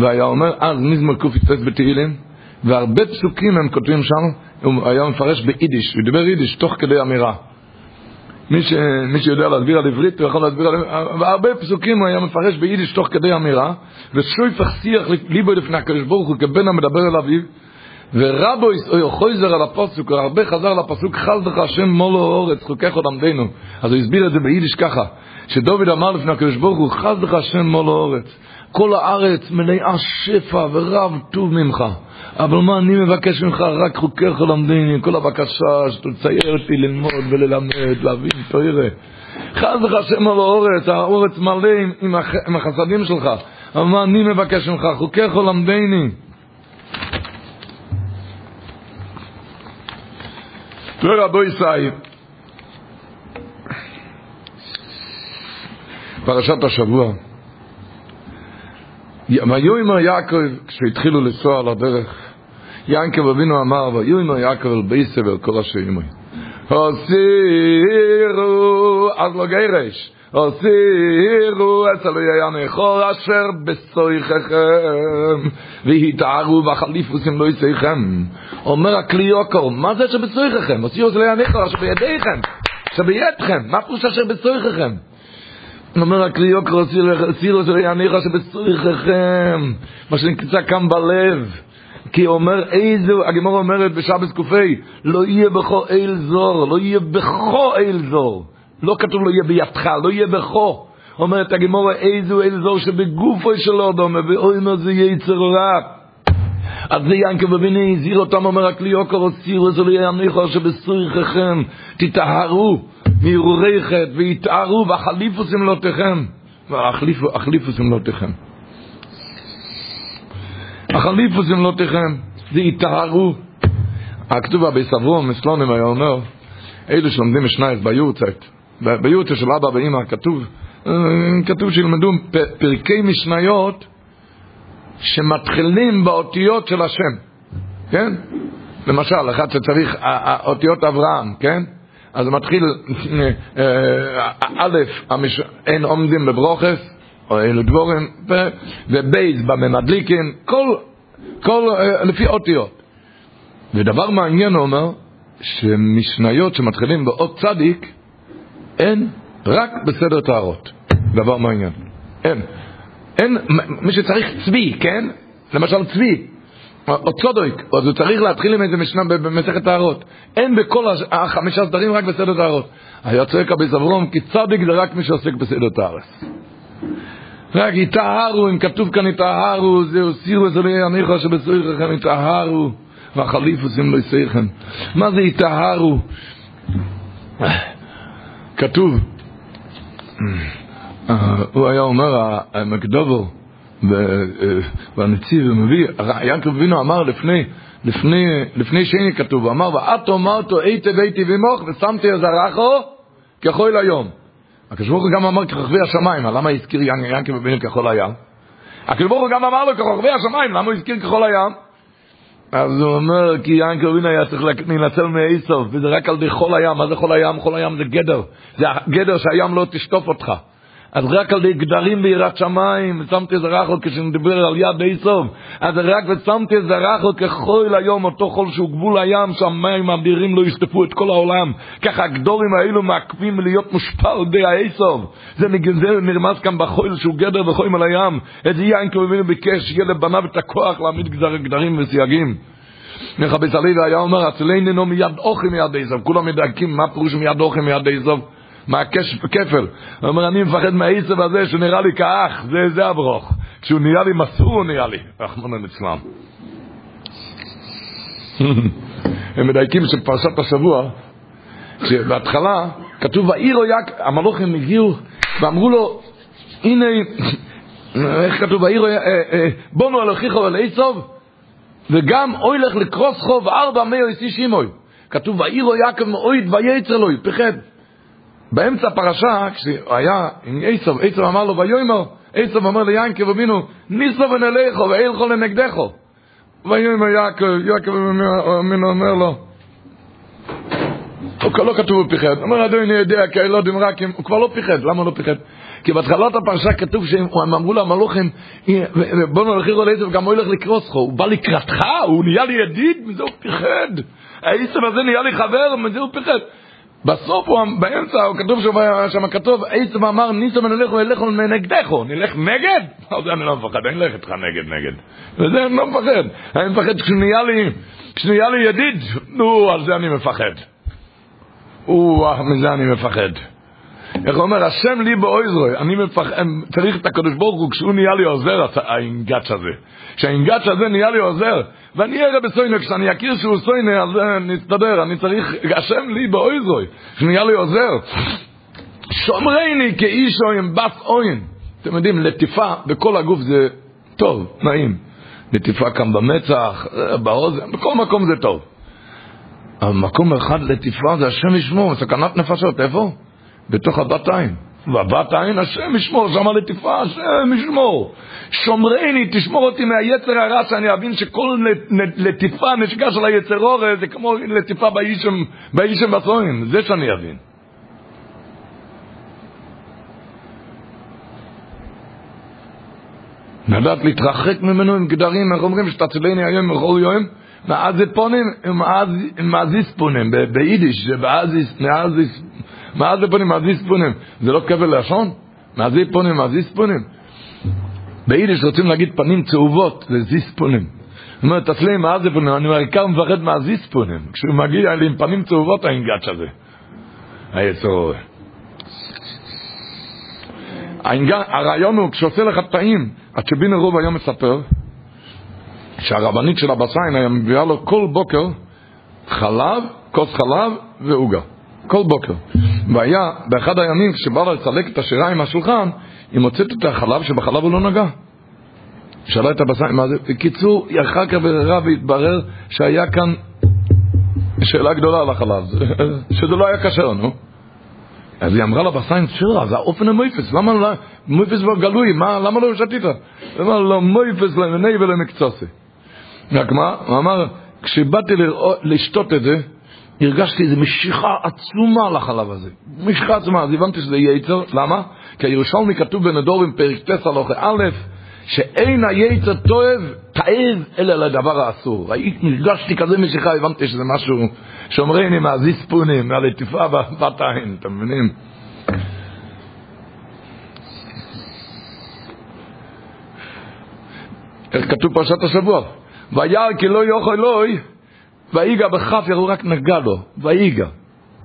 והיה אומר אז מזמור קי"ט בתהילים, והרבה פסוקים הם כותבים שם, הוא היה מפרש ביידיש, הוא דיבר יידיש תוך כדי אמירה. מי, ש, מי שיודע להסביר על עברית, הוא יכול להסביר על... והרבה פסוקים הוא היה מפרש ביידיש תוך כדי אמירה, ושויפך שיח ליבו לפני הקדוש ברוך הוא כבן המדבר אל אביו, ורבו חוזר על הפסוק, הרבה חזר על הפסוק, חסדך השם מולו אורץ, חוקך עמדנו. אז הוא הסביר את זה ביידיש ככה, שדוד אמר לפני הקדוש ברוך הוא, חסדך השם מולו אורץ. כל הארץ מלאה שפע ורב טוב ממך. אבל מה אני מבקש ממך? רק חוקיך למדני, כל הבקשה שתצייר אותי ללמוד וללמד, להבין, תראה. חס וחשם על האורץ, האורץ מלא עם, עם החסדים שלך. אבל מה אני מבקש ממך? חוקיך למדני. תראה רבו ישראל. פרשת השבוע. ויאמר יעקב, כשהתחילו לנסוע על הדרך, יעקב אבינו אמר, ויאמר יעקב אל בייסה ואל כל אשר ימוי. הסירו, אז לא גרש, הסירו אצל יען יכול אשר בסויככם, והתערו והחליפוסים לא יצאיכם. אומר הכלי מה זה שבסויככם? הסירו אצל יען יכול אשר בידיכם, שבידכם, מה פרוש אשר בסויככם? אומר הכלי יוקר, הסירו אצל יען יכול אשר בסויככם, מה שנקצה כאן בלב. כי אומר איזו, הגמור אומרת בשבס קופי, לא יהיה בכו אל זור, לא יהיה בכו אל זור. לא כתוב לא יהיה בידך, לא יהיה בכו. אומרת הגמור איזו אל זור שבגופו של אודום, ואוי זה יצר רע. אז זה ינקה בביני, הזהיר אותם, אומר הכלי יוקר, הוציאו איזה לא יניחו שבסוריככם, תטהרו מהרהורי חטא, ויטהרו והחליפו סמלותיכם, והחליפו סמלותיכם. החליפו זמלותיכם, זה יטהרו. הכתובה בסברום, מסלונים היה אומר, אלו שלומדים משנייס ביורצייט, ביורצייט של אבא ואמא כתוב, אה, כתוב שילמדו פרקי משניות שמתחילים באותיות של השם, כן? למשל, אחד שצריך אותיות אברהם, כן? אז מתחיל אה, א', אין עומדים בברוכס, או אלו דבורים, ובייז בממדליקים, כל, כל, אה, לפי אותיות. ודבר מעניין הוא אומר, שמשניות שמתחילים באות צדיק, אין רק בסדר טהרות. דבר מעניין. אין. אין, מי שצריך צבי, כן? למשל צבי, או צודויק, אז הוא צריך להתחיל עם איזה משנה במסכת טהרות. אין בכל החמישה סדרים רק בסדר טהרות. היה צועק אבי זברום, כי צדיק זה רק מי שעוסק בסדר טהרות. רק יטהרו, אם כתוב כאן יטהרו, זהו סירו זה לא יניחו שבסויכם יטהרו, והחליפוסים לא יסייכם. מה זה יטהרו? כתוב, הוא היה אומר, המקדובר, והנציב מביא, יעקב אבינו אמר לפני, לפני, לפני שני כתוב, הוא אמר, ואת אמרתו היטב היטב עמוך ושמתי עזרחו ככל היום. הקדוש ברוך הוא גם אמר כרחבי השמיים, למה הזכיר ינקי אבינו ככל הים? הקדוש ברוך הוא גם אמר לו כרחבי השמיים, למה הוא הזכיר ככל הים? אז הוא אומר, כי ינקי אבינו היה צריך להינצל מאיסוף, וזה רק על די חול הים, מה זה חול הים? חול הים זה גדר, זה גדר שהים לא תשטוף אותך. אז רק על ידי גדרים ביראת שמיים, ושמתי זרחו כשנדבר על יד איסוב, אז רק ושמתי זרחו ככל היום, אותו חול שהוא גבול הים, שהמים האדירים לא ישטפו את כל העולם. ככה הגדורים האלו מעכבים להיות מושפע על ידי האיסוב. זה, זה נרמז כאן בחול שהוא גדר וחולים על הים. את זה יין כמובן ביקש שיהיה לבניו את הכוח להעמיד גדר, גדרים וסייגים. מחבס הלוי היה אומר, אצלנו מיד אוכל מיד איסוב, כולם מדייקים מה פירוש מיד אוכל מיד איסוב. מהכפל. הוא אומר, אני מפחד מהעיצב הזה שנראה לי כאח, זה, זה הברוך. כשהוא נהיה לי מסור, הוא נהיה לי. רחמנא ליצלן. הם מדייקים שפרשת השבוע, שבהתחלה כתוב, ואירו יק, המלוכים הגיעו ואמרו לו, הנה, איך כתוב, ואירו, אה, אה, בונו על אחיכו ועל עיצוב, וגם אוי לך לקרוס חוב ארבע מאה איסי שימוי. כתוב, ואירו יעקב מאויד וייצר לו, פחד. באמצע הפרשה, כשהיה עם עשב, עשב אמר לו, ויאמר, עשב אמר ליעקב אבינו, ניסו ונלכו ואילכו לנגדךו. ויאמר יעקב, יעקב אבינו אומר לו, הוא לא כתוב בפיחד, אומר אדוני יודע כי לא דמרקים, הוא כבר לא פיחד, למה הוא לא פיחד? כי בהתחלת הפרשה כתוב שהם אמרו למלוכים, בוא נלכיר על עשב, גם הוא ילך לך, הוא בא לקראתך, הוא נהיה לי ידיד, מזה הוא פיחד. העשב הזה נהיה לי חבר, מזה הוא פיחד. בסוף, הוא, באמצע, הוא כתוב שם, כתוב, עצם אמר, ניסו ונלך ונלכו נגדךו, נלך נגד? על זה אני לא מפחד, אני אלך איתך נגד נגד. וזה אני לא מפחד. אני מפחד כשנהיה לי, כשנהיה לי ידיד, נו, על זה אני מפחד. או, מזה אני מפחד. איך אומר, השם לי באויזרוי, אני מפחד, צריך את הקדוש ברוך הוא, כשהוא נהיה לי עוזר, האינגאץ' הזה. כשהאינגאץ' הזה נהיה לי עוזר, ואני אראה בסוינה, כשאני אכיר שהוא סוינה, אז נסתדר, אני צריך, השם לי באויזרוי, שנהיה לי עוזר. שומרני כאיש אוין, בס אוין. אתם יודעים, לטיפה בכל הגוף זה טוב, נעים. לטיפה כאן במצח, באוזן, בכל מקום זה טוב. אבל מקום אחד לטיפה זה השם ישמור, סכנת נפשות, איפה? בתוך הבת בבת עין, השם ישמור, שם לטיפה, השם ישמור. שומרני, תשמור אותי מהיצר הרע, שאני אבין שכל לטיפה, נשיקה של היצר אורז, זה כמו לטיפה באישם בסוין, זה שאני אבין. לדעת להתרחק ממנו עם גדרים, איך אומרים, שתצילני היום בכל יום, מעזי פונים, מעזיס פונים, ביידיש, זה מעזיס, מעזי פונים, מעזיס פונים, זה לא כבל לשון? מעזי פונים, מעזיס פונים. ביידיש רוצים להגיד פנים צהובות, זה זיס פונים. זאת אומרת, תצלי מעזי פונים, אני אומר, עיקר מפחד מעזיס פונים. כשהוא מגיע לי עם פנים צהובות, האינגאץ' הזה. היצור. הרעיון הוא, כשעושה לך טעים, הצ'בינה רוב היום מספר, שהרבנית של הבסיין היה מביאה לו כל בוקר חלב, כוס חלב ועוגה. כל בוקר. והיה, באחד הימים, כשבא לצלק את השירה עם השולחן, היא מוצאת את החלב שבחלב הוא לא נגע. שאלה את הבסיין מה זה. בקיצור, היא אחר כך בררה והתברר שהיה כאן שאלה גדולה על החלב, שזה לא היה כשר, נו. אז היא אמרה לבסיין, שירה, זה האופן המויפס, למה לא, מויפס גלוי, מה, למה לא שתית? אמרה לו, מויפס למני ולמקצוסי. רק מה? הוא אמר, כשבאתי לשתות את זה, הרגשתי איזו משיכה עצומה לחלב הזה. משיכה עצומה, אז הבנתי שזה יצר, למה? כי הירושלמי כתוב בנדורים פרק טס הלוכה א', שאין היצר תועב, תאב, אלא לדבר האסור. הרגשתי כזה משיכה, הבנתי שזה משהו שאומרים עם הזיספונים, מהלטיפה בת עין, אתם מבינים? איך כתוב פרשת השבוע? וירא כי לא יאכל אלוהי, ויגע בכף, הוא רק נגע לו, ויגע.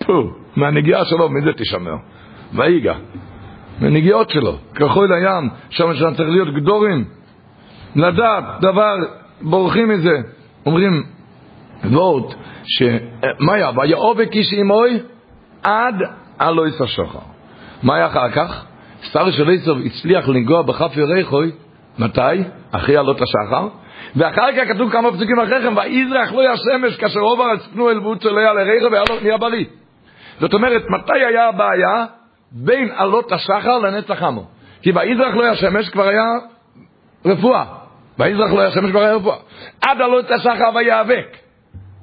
פו, מהנגיעה שלו, מזה תשמר. ויגע. מהנגיעות שלו, כחול הים, שם שם צריך להיות גדורים. לדעת דבר, בורחים מזה. אומרים, וורט, מה היה? ויעובק איש עמוי עד אלוהיס השוחר. מה היה אחר כך? שר של עשב הצליח לנגוע בכף ירחוי, מתי? אחרי עלות השחר. ואחר כך כתוב כמה פסוקים אחרי כן, ויזרח לא ישמש כאשר עובר אצפנו אל בוץ אליה לרכב והיה לו נהיה בריא. זאת אומרת, מתי היה הבעיה? בין עלות השחר לנצח עמו. כי ויזרח לא ישמש כבר היה רפואה. ויזרח לא ישמש כבר היה רפואה. עד עלות השחר ויאבק.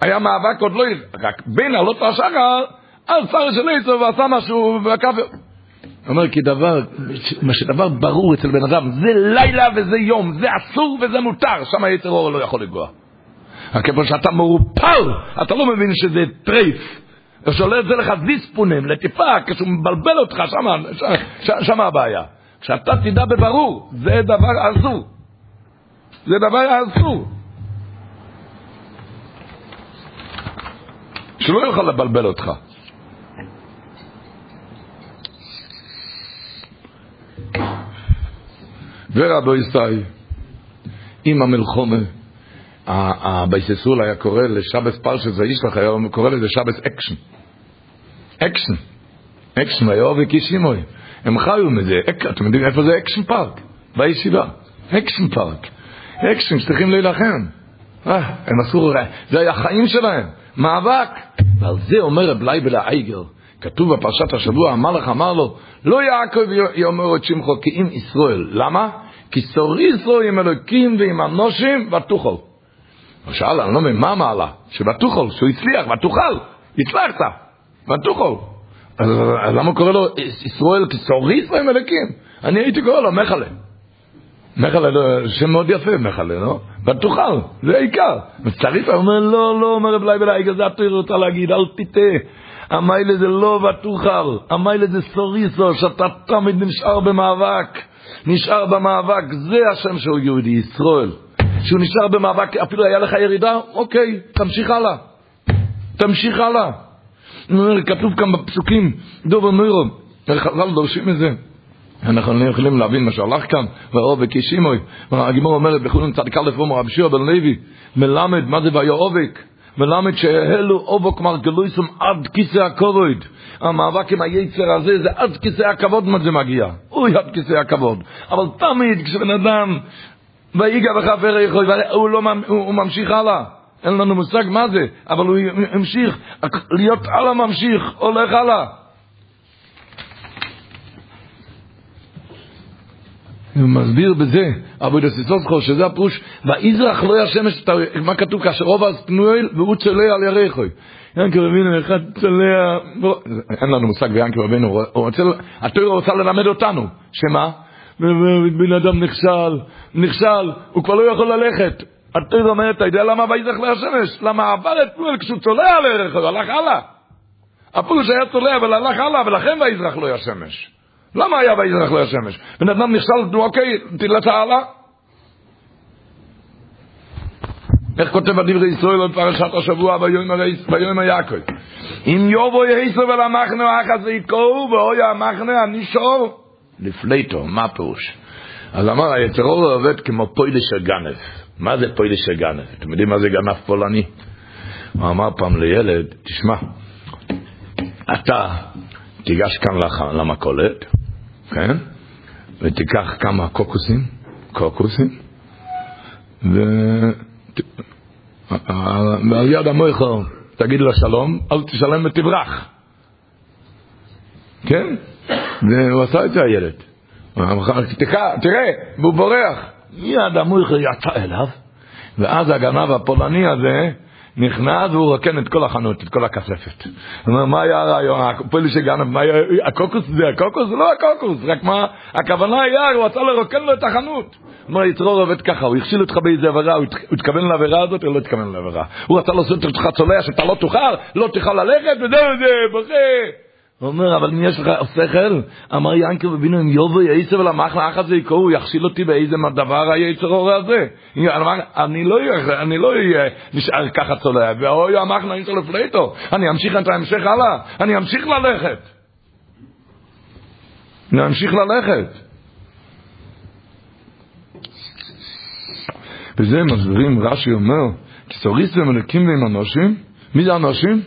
היה מאבק עוד לא... רק בין עלות השחר, אז שר של עשר ועשה משהו ועקב... אומר כי דבר, מה שדבר ברור אצל בן אדם, זה לילה וזה יום, זה אסור וזה מותר, שם היצר אור לא יכול לגוע. רק איפה שאתה מעופל, אתה לא מבין שזה טרייף. ושואל את זה לך זיספונים, לטיפה, כשהוא מבלבל אותך, שם הבעיה. כשאתה תדע בברור, זה דבר אסור. זה דבר אסור. שלא יוכל לבלבל אותך. ורבו ישראל, עם המלחומה, הבייססול היה קורא לשבס פרשת וישלח, היה קורא לזה שבס אקשן. אקשן. אקשן, היה אובי קישימוי. הם חיו מזה, אתם יודעים איפה זה אקשן פארק? בישיבה. אקשן פארק. אקשן, שצריכים להילחם. אה, הם עשו, זה היה החיים שלהם, מאבק. ועל זה אומר רב לייבל האייגר, כתוב בפרשת השבוע, המלאך אמר לו, לא יעקב יאמר את שמחו כי אם ישראל. למה? כי סוריסו עם אלוקים ועם אנושים ותוכל. הוא שאל, אני לא מבין, מה המעלה? שבתוכל, שהוא הצליח, ותוכל, הצלחת, ותוכל. אז, למה קורא לו ישראל כי סוריסו עם אלוקים? אני הייתי קורא לו מחלה. מחלה, לא, שם מאוד יפה, מחלה, לא? ותוכל, זה העיקר. וצריך, הוא אומר, לא, לא, אומר רב לייבל, זה אתה רוצה להגיד, אל תטעה. המיילה זה לא ותוכל, המיילה זה סוריסו, שאתה תמיד נשאר במאבק. נשאר במאבק, זה השם של יהודי, ישראל. שהוא נשאר במאבק, אפילו היה לך ירידה, אוקיי, תמשיך הלאה. תמשיך הלאה. כתוב כאן בפסוקים, דוב ומירו, חז"ל דורשים את זה. אנחנו לא יכולים להבין מה שהלך כאן, ואור וקישימוי. הגימור אומרת בחולון א' אומר רבי שירה בן לוי, מלמד מה זה ויעובק. מלמד שהלו אובוק מרגלויסם עד כיסא הכבוד. המאבק עם היצר הזה זה עד כיסא הכבוד מה זה מגיע. אוי, עד כיסא הכבוד. אבל תמיד כשבן אדם ויגע בחברי חוי, הוא, לא, הוא, הוא ממשיך הלאה. אין לנו מושג מה זה, אבל הוא המשיך להיות על הממשיך, הולך הלאה. מסביר בזה, אבו דסיסוסכו, שזה הפירוש, ויזרח לא ישמש, מה כתוב כאשר רוב אז פנואל והוא צולע על ירחוי. ינקר אבינו אחד צולע, אין לנו מושג ביענקר אבינו, התורה רוצה ללמד אותנו, שמה? בן אדם נכשל, נכשל, הוא כבר לא יכול ללכת. התורה אומרת, אתה יודע למה ויזרח לא ישמש? למה עבר את פנואל כשהוא צולע על ירחוי, הלך הלאה. הפרוש היה צולע אבל הלך הלאה, ולכן ויזרח לא ישמש. למה היה ויזרח לא השמש? בן אדם נכשל, אוקיי, תלת הלאה. איך כותב הדברי ישראל בפרשת השבוע ביום היעקב? אם יובו יעשו ולמחנו אחת ויתקעו ואוי המחנו הנישור לפליטו, מה פירוש? אז אמר היצרור עובד כמו פוילה של גנב. מה זה פוילה של גנב? אתם יודעים מה זה גנב פולני? הוא אמר פעם לילד, תשמע, אתה תיגש כאן למכולת, כן? ותיקח כמה קוקוסים, קוקוסים, ו... ועל יד המויכו תגיד לו שלום, אל תשלם ותברח. כן? והוא עשה את זה הילד. תראה, והוא בורח. מיד המויכו יצא אליו, ואז הגנב הפולני הזה נכנס והוא רוקן את כל החנות, את כל הכספת. הוא אומר, מה היה הרעיון? הפועל שגנב, הקוקוס זה הקוקוס? לא הקוקוס, רק מה, הכוונה היה, הוא רצה לרוקן לו את החנות. הוא אומר, יצרור עובד ככה, הוא הכשיל אותך באיזה עבירה, הוא התכוון לעבירה הזאת או לא התכוון לעבירה? הוא רצה לעשות אותך צולע שאתה לא תוכל, לא תוכל ללכת, וזהו זה, בוכה. הוא אומר, אבל אם יש לך שכל, אמר ינקר ובינו, אם יובו יעשר ולמחנה אחת זה יקראו, הוא יכשיל אותי באיזה דבר היצר הורה הזה. אני לא אהיה, אני לא אהיה נשאר ככה צולע, ואוי המחנה אי אפשר לפלטו, אני אמשיך את ההמשך הלאה, אני אמשיך ללכת. אני אמשיך ללכת. וזה מסבירים, רש"י אומר, תסוריס ומלכים ועם אנושים, מי זה אנושים?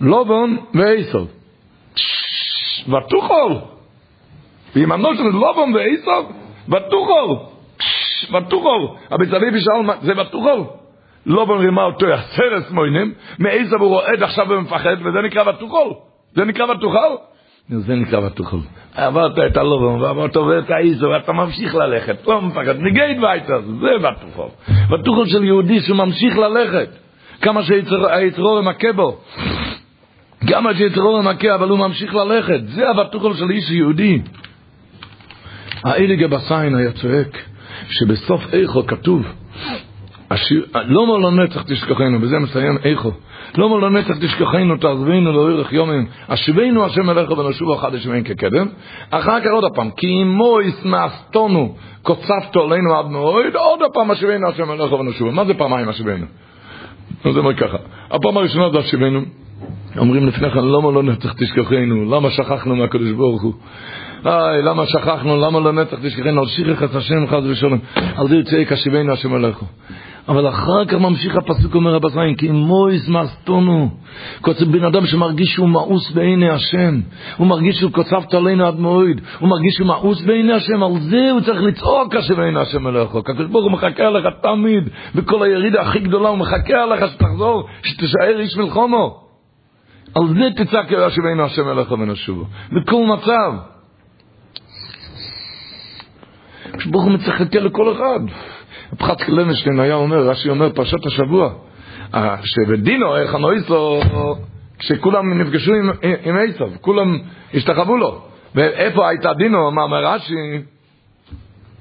לובון ועשו. ותוכל. הנושא של לובון ועשו, ותוכל. ותוכל. הבצלאל ישאל, זה ותוכל. לובון רימה אותו עשרת מוינים, מעשו הוא רועד עכשיו ומפחד, וזה נקרא ותוכל. זה נקרא ותוכל. זה נקרא ותוכל. עברת את הלובון ועברת ואת העיזו, ואתה ממשיך ללכת, לא מפחד, ניגי דווייטר, זה ותוכל. ותוכל של יהודי שהוא ממשיך ללכת. כמה שהיצרור מכה בו. גם עד שיצרו מכה, אבל הוא ממשיך ללכת. זה הבטוחל של איש יהודי. האליגה בסיין היה צועק שבסוף איכו כתוב השיר, לא מול הנצח תשכחנו, בזה מסיים איכו. לא מול הנצח תשכחנו, תעזבינו לאורך יומים. אשבינו השם אליך ונשוב אחד השמיים כקדם. אחר כך עוד פעם, כי אמו ישמאסתונו, קוצפתו עלינו עד מועד, עוד פעם אשבינו השם אליך ונשוב. מה זה פעמיים אשבינו? זה אומר ככה, הפעם הראשונה זה אשבינו. אומרים לפני כן, למה לא נצח תשכחנו? למה שכחנו מהקדוש ברוך הוא? איי, למה שכחנו? למה לא נצח תשכחנו? על שירך את השם חס ושלום. על זה יצא קשיבנו השם עליכו. אבל אחר כך ממשיך הפסוק אומר רב זין, כי מויס מאסטונו. קוצב בן אדם שמרגיש שהוא מאוס בעיני השם. הוא מרגיש שהוא קוצבת עלינו עד מועד. הוא מרגיש שהוא מאוס בעיני השם. על זה הוא צריך לצעוק השם בעיני השם אליך. הקדוש ברוך הוא מחכה עליך תמיד. בכל הירידה הכי גדולה הוא מחכה עליך שתחזור, שתישאר איש מלחומו. על זה תצעק אל השבנו השם אליך ונשובו. בכל מצב. ברוך הוא מצחקה לכל אחד. פחת לוינשטיין היה אומר, רש"י אומר, פרשת השבוע, שבדינו, איך הנועיס לו, כשכולם נפגשו עם, עם עשב, כולם השתחוו לו. ואיפה הייתה דינו, אמר רש"י,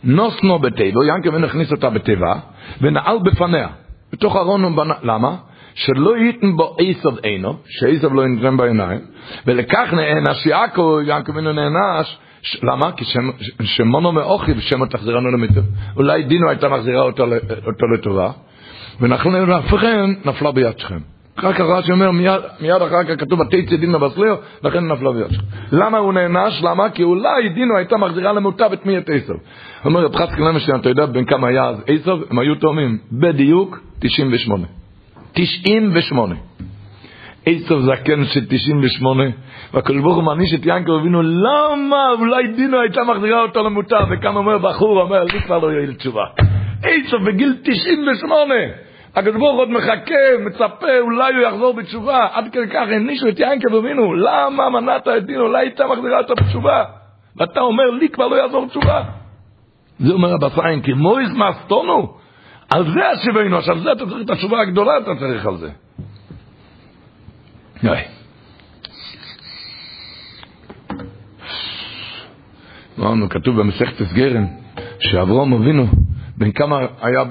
נוסנו בתיבו, ינקב הכניס אותה בתיבה, ונעל בפניה, בתוך ארון הוא בנה, למה? שלא ייתן בו עשב עינו, שעשב לא ינתן בעיניים, ולכך נענש יעקב, יעקב אינו נענש, למה? כי שמונו מאוכי ושמו תחזירנו למיטב. אולי דינו הייתה מחזירה אותו, אותו לטובה, ולכן נפלה ביד שכם. אחר כך רש"י אומר, מיד, מיד אחר כך כתוב, ותצא דינו בסליו, לכן נפלה ביד שכם. למה הוא נענש? למה? כי אולי דינו הייתה מחזירה למוטב את מי את עשב. אומר רב חצקי למשל, אתה יודע בין כמה היה אז עשב? הם היו תאומים בדיוק 98. 98. עשב זקן של 98, והקדוש ברוך הוא מעניש את ינקו אבינו, למה אולי דינו הייתה מחזירה אותו למוטב, וכאן אומר בחור, אומר, לי כבר לא יועיל תשובה. עשב בגיל 98, הקדוש ברוך הוא עוד מחכה, מצפה, אולי הוא יחזור בתשובה, עד כדי כך הענישו את ינקו אבינו, למה מנעת את דינו, אולי הייתה מחזירה אותו בתשובה, ואתה אומר, לי כבר לא יעזור תשובה. זה אומר הבפיים, כי מויס מאסטונו, על זה השיבנו, עכשיו זה אתה צריך את התשובה הגדולה, אתה צריך על זה. אמרנו, כתוב במסכת הסגרן, שאברום אבינו, בן כמה היה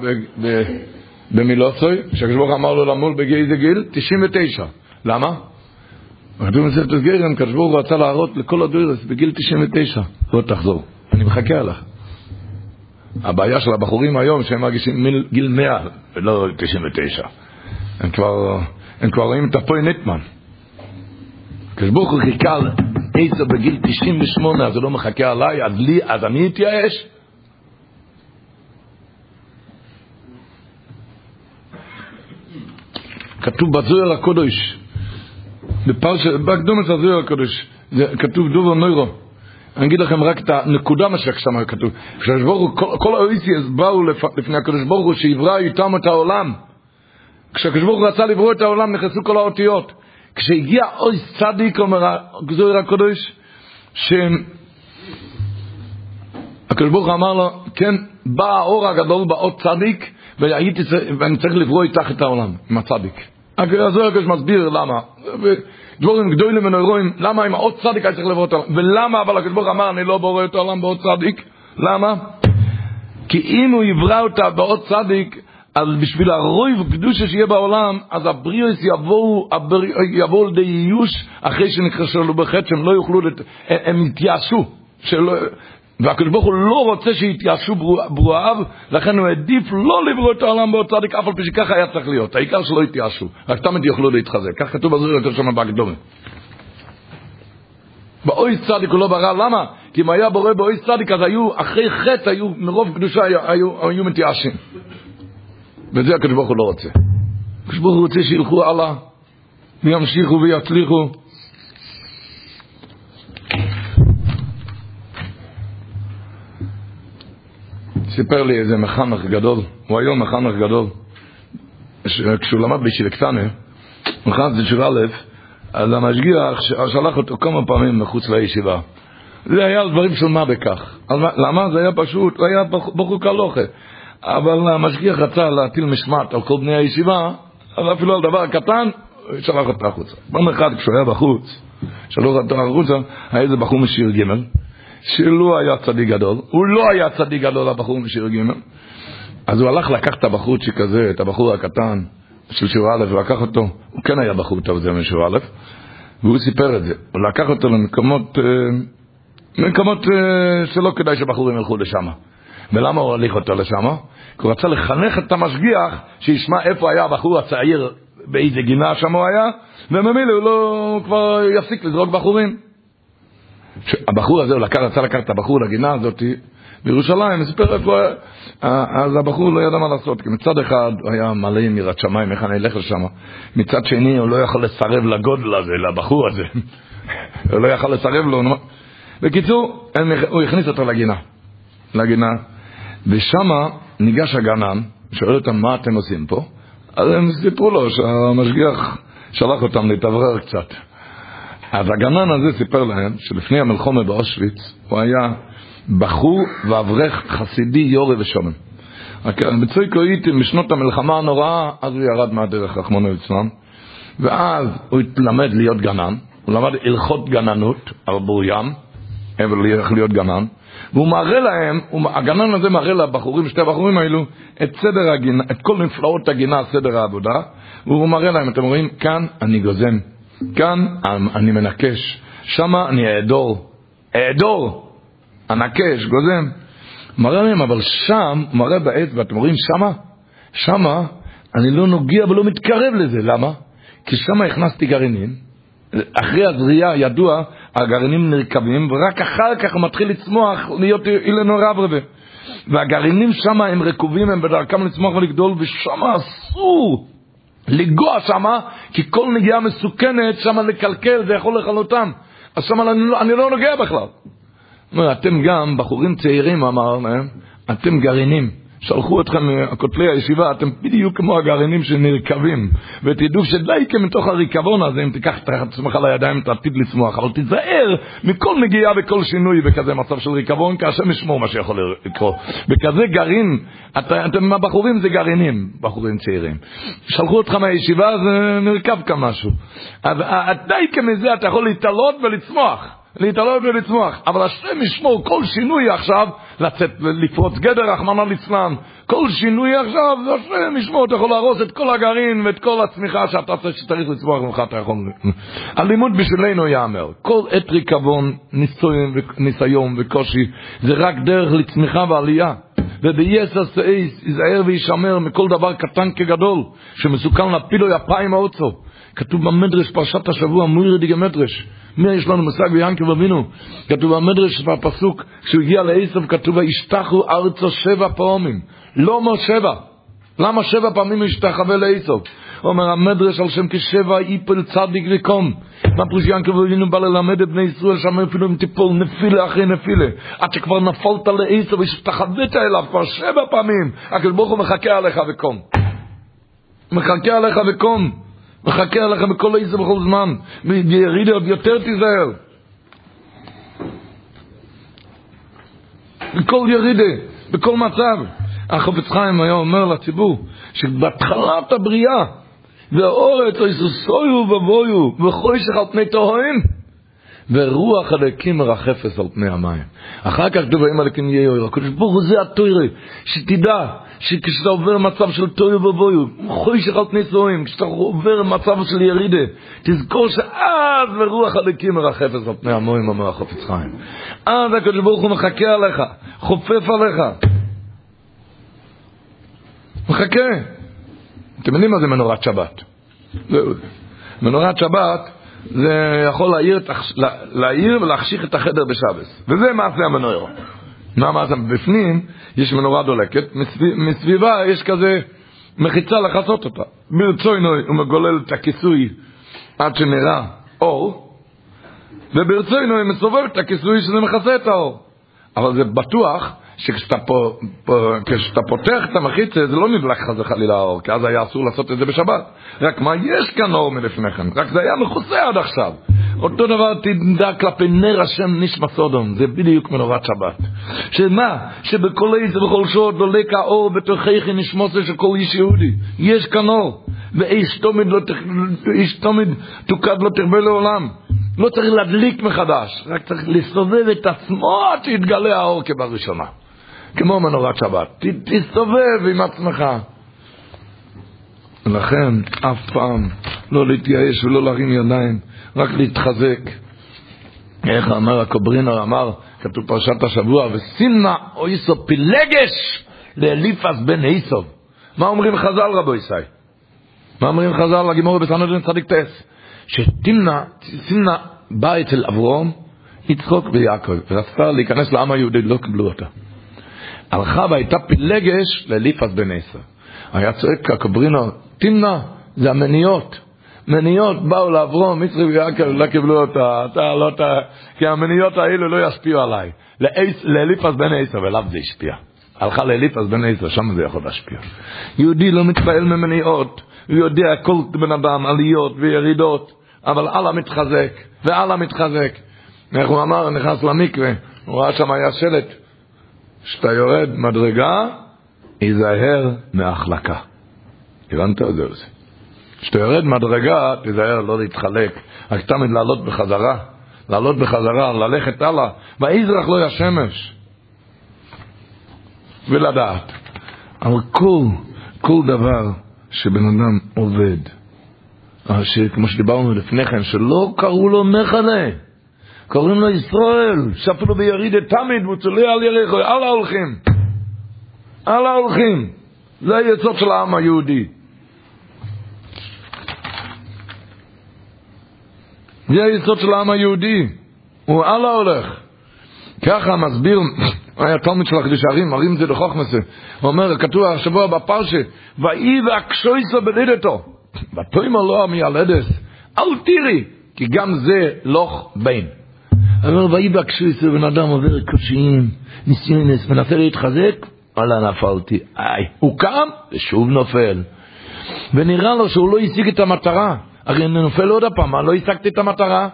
במילוסוי, שהקדוש ברוך אמר לו למול בגיל איזה גיל? 99. למה? כתוב במסכת הסגרן, הקדוש ברוך רצה להראות לכל הדוירס בגיל 99, בוא תחזור, אני מחכה עליך. הבעיה של הבחורים היום שהם מרגישים גיל 100 ולא 99. הם כבר, הם כבר רואים את הפוי נטמן. כשברוך הוא חיכה על עשר בגיל 98, אז הוא לא מחכה עליי, אז, לי, אז אני אתייאש? כתוב בזוהר הקודש, בפרשת, בקדומת הזוהר הקודש, כתוב דובר נוירו. אני אגיד לכם רק את הנקודה מה ששם כתוב. כל, האויסיאס באו לפני הקדוש ברוך הוא שיברא איתם את העולם. כשהקדוש ברוך הוא רצה לברוא את העולם נכנסו כל האותיות. כשהגיע אוי צדיק, אומר הגזור הקדוש, שהקדוש ברוך הוא אמר לו, כן, בא האור הגדול באות צדיק, והייתי, ואני צריך לברוא איתך את העולם, עם הצדיק. הזוהר הקדוש מסביר למה. דבורים גדולים ונוירואים, למה עם עוד צדיק היה צריך לברוא את העולם? ולמה אבל הקדוש ברוך אמר אני לא בורא את העולם בעוד צדיק? למה? כי אם הוא יברא אותה בעוד צדיק, אז בשביל הרויב קדושה שיהיה בעולם, אז הבריאוס יבואו, יבואו לידי איוש אחרי שנכשלו בחטא, שהם לא יוכלו, לת... הם יתייאשו. שלא, והקדוש ברוך הוא לא רוצה שיתייאשו ברואיו, לכן הוא העדיף לא לברוא את העולם בעוד צדיק, אף על פי שככה היה צריך להיות. העיקר שלא יתייאשו, רק תמיד יוכלו להתחזק. כך כתוב בזריר יותר שם בהקדומה. באוי צדיק הוא לא ברא, למה? כי אם היה בורא באוי צדיק, אז היו, אחרי חטא, היו, מרוב קדושה היו, היו, היו מתייאשים. וזה הקדוש ברוך הוא לא רוצה. הקדוש ברוך הוא רוצה שילכו הלאה, וימשיכו ויצליחו. סיפר לי איזה מחנך גדול, הוא היום מחנך גדול, כשהוא למד בישיבה קטנה, הוא נכנס בישיבה א', אז המשגיח שלח אותו כמה פעמים מחוץ לישיבה. זה היה על דברים של מה בכך. למה? זה היה פשוט, הוא היה בחור קלוכה. אבל המשגיח רצה להטיל משמעת על כל בני הישיבה, אז אפילו על דבר קטן, שלח אותו החוצה. פעם אחת כשהוא היה בחוץ, שלח אותו החוצה, היה איזה בחור משיר ג' שלא היה צדיק גדול, הוא לא היה צדיק גדול הבחור משיר ג' אז הוא הלך לקח את הבחורצ'יק הזה, את הבחור הקטן של שיעור א', ולקח אותו, הוא כן היה בחור טוב זה משיעור א', והוא סיפר את זה, הוא לקח אותו למקומות, אה, מקומות אה, שלא כדאי שבחורים ילכו לשם. ולמה הוא הוליך אותו לשם? כי הוא רצה לחנך את המשגיח שישמע איפה היה הבחור הצעיר, באיזה גינה שם הוא היה, וממילא הוא לא, הוא כבר יפסיק לזרוק בחורים. הבחור הזה, הוא לקח, רצה לקחת את הבחור לגינה הזאת בירושלים, סיפר איפה, אז הבחור לא ידע מה לעשות, כי מצד אחד הוא היה מלא עם יראת שמיים, איך אני אלך לשם, מצד שני הוא לא יכול לסרב לגודל הזה, לבחור הזה, הוא לא יכול לסרב לו, בקיצור, הוא הכניס אותו לגינה, לגינה, ושמה ניגש הגנן, שואל אותם מה אתם עושים פה, אז הם סיפרו לו שהמשגיח שלח אותם להתאוורר קצת. אז הגנן הזה סיפר להם שלפני המלחומה באושוויץ הוא היה בחור ואברך חסידי יורי ושומם. בצוי קויטים בשנות המלחמה הנוראה, אז הוא ירד מהדרך, רחמונו ליצלן, ואז הוא התלמד להיות גנן, הוא למד הלכות גננות על בורים, אבל איך להיות גנן, והוא מראה להם, הוא, הגנן הזה מראה לבחורים, שתי הבחורים האלו, את סדר הגינה, את כל נפלאות הגינה, סדר העבודה, והוא מראה להם, אתם רואים, כאן אני גוזם, כאן אני מנקש, שמה אני אעדור, אעדור, אנקש, גוזם. מראה להם, אבל שם, מראה בעץ, ואתם רואים שמה, שמה אני לא נוגע ולא מתקרב לזה, למה? כי שמה הכנסתי גרעינים, אחרי הזריעה ידוע, הגרעינים נרקבים, ורק אחר כך הוא מתחיל לצמוח, להיות אילנו רברבה. והגרעינים שם הם רקובים, הם בדרכם לצמוח ולגדול, ושם אסור לגוע שמה, כי כל נגיעה מסוכנת, שמה לקלקל, זה יכול לכלותם. אז שמה אני לא, אני לא נוגע בכלל. אומר, אתם גם, בחורים צעירים, אמר להם, אתם גרעינים. שלחו אתכם, כותלי הישיבה, אתם בדיוק כמו הגרעינים שנרקבים. ותדעו שדייקה מתוך הריקבון הזה, אם תיקח את עצמך לידיים, תעתיד לצמוח. אבל תיזהר מכל נגיעה וכל שינוי בכזה מצב של ריקבון, כי השם ישמור מה שיכול לקרות. בכזה גרעין, את, אתם הבחורים זה גרעינים, בחורים צעירים. שלחו אותך מהישיבה, זה נרקב כאן משהו. אז דייקה מזה אתה יכול להתעלות ולצמוח. להתעלות ולצמוח. אבל השם ישמור כל שינוי עכשיו, לצאת, לפרוץ גדר, רחמנא ליצלן. כל שינוי עכשיו, השם ישמור, אתה יכול להרוס את כל הגרעין ואת כל הצמיחה שאתה צריך לצמוח ממך, אתה יכול... הלימוד בשבילנו ייאמר, כל עת ריקבון, ניסיון, ניסיון וקושי, זה רק דרך לצמיחה ועלייה. וביסע סעיס, ייזהר וישמר מכל דבר קטן כגדול, שמסוכן להפילו יפיים האוצו. כתוב במדרש, פרשת השבוע, מוירי דיגה מדרש. מי יש לנו מושג ביענקב אבינו? כתוב במדרש בפסוק, כשהוא הגיע לעשב, כתוב, וישתחו ארצו שבע פעמים. לא מר שבע. למה שבע פעמים השתחווה לעשב? אומר המדרש על שם כשבע איפל צדיק וקום. מה פרוש יענקב אבינו בא ללמד את בני ישראל שם אפילו אם תיפול נפילה אחרי נפילה. עד שכבר נפלת לעשב והשתחווית אליו כבר שבע פעמים. הקדוש ברוך הוא מחכה עליך וקום. מחכה עליך וקום. מחכה עליך בכל איזה בכל זמן, וירידה עוד יותר תיזהר. בכל ירידה, בכל מצב. החופץ חיים היה אומר לציבור, שבהתחלת הבריאה, והאורץ איסוסויו ובויו, וחוישך על פני תוהים, ורוח הלקים מרחפת על פני המים. אחר כך האם הלקים יהיה יויר. הקדוש ברוך הוא זה התוירה, שתדע שכשאתה עובר מצב של תויו ובויו, חוישך על פני סוהים, כשאתה עובר מצב של ירידה, תזכור שאז ורוח הלקים מרחפת על פני המים, אומר החופץ חיים. אז הקדוש ברוך הוא מחכה עליך, חופף עליך. מחכה. אתם יודעים מה זה מנורת שבת? מנורת שבת זה יכול להעיר, להעיר ולהחשיך את החדר בשבס. וזה מעשה המנוירו. מה מעשה? בפנים יש מנורה דולקת, מסביבה יש כזה מחיצה לחסות אותה. ברצוינו הוא מגולל את הכיסוי עד שנראה אור, וברצוינו הוא מסובב את הכיסוי שזה מכסה את האור. אבל זה בטוח שכשאתה פה, פה, פותח את המחיצה זה לא נדלק חס וחלילה האור, כי אז היה אסור לעשות את זה בשבת. רק מה, יש כאן אור מלפני כן, רק זה היה מכוסה עד עכשיו. אותו דבר תדע כלפי נר השם נשמע סודום, זה בדיוק מנורת שבת. שמה? שבכל איזה בכל שעות דולק האור בתוככי נשמוסה של כל איש יהודי. יש כאן אור, ואיש תמיד לא תוקד לא תרבה לעולם. לא צריך להדליק מחדש, רק צריך לסובב את עצמו עד שיתגלה האור כבראשונה. כמו מנורת שבת. תסתובב עם עצמך. ולכן, אף פעם לא להתייאש ולא להרים ידיים, רק להתחזק. איך אמר הקוברינר, אמר, כתוב פרשת השבוע, וסימנה אויסו פילגש לאליפס בן איסוב. מה אומרים חז"ל רבו ישי? מה אומרים חז"ל לגימורי בסנדרין צדיק טס? שתמנה, סימנה בא אצל אברום, יצחוק ויעקב, ורצתה להיכנס לעם היהודי, לא קיבלו אותה. הלכה והייתה פילגש לליפס בן עשר. היה צועק הקוברינו, תמנע, זה המניות. מניות באו לאברום, מצרי ויעקב, לא קיבלו אותה, אתה לא אתה, כי המניות האלו לא ישפיעו עליי. לאליפס בן עשר, ואליו זה השפיע. הלכה לאליפס בן עשר, שם זה יכול להשפיע. יהודי לא מתפעל ממניות, הוא יודע כל בן אדם, עליות וירידות, אבל אללה מתחזק, ואללה מתחזק. איך הוא אמר, נכנס למקווה, הוא ראה שם היה שלט, כשאתה יורד מדרגה, היזהר מהחלקה. הבנת את זה? כשאתה יורד מדרגה, תיזהר לא להתחלק, רק תמיד לעלות בחזרה, לעלות בחזרה, ללכת הלאה, ויזרח לא ישמש. ולדעת על כל, כל דבר שבן אדם עובד, כמו שדיברנו לפני כן, שלא קראו לו מחנה. קוראים לו ישראל, שאפילו ביריד תמיד הוא צולע על יריחו, על ההולכים. על ההולכים. זה היסוד של העם היהודי. זה היסוד של העם היהודי. הוא על ההולך. ככה מסביר, היה תלמיד של החידוש הערים, מראים את זה לחוכמסה. הוא אומר, כתוב השבוע בפרשה, ויהי והקשויסו בלידתו. ותאמר לו המילדס, אל תראי, כי גם זה לוך בין. אבל ויהי בהקשויסו בן אדם עובר קושיים, ניסיונס, מנסה להתחזק, וואלה, נפלתי. איי, הוא קם ושוב נופל. ונראה לו שהוא לא השיג את המטרה. הרי נופל עוד הפעם, לא השגתי את המטרה.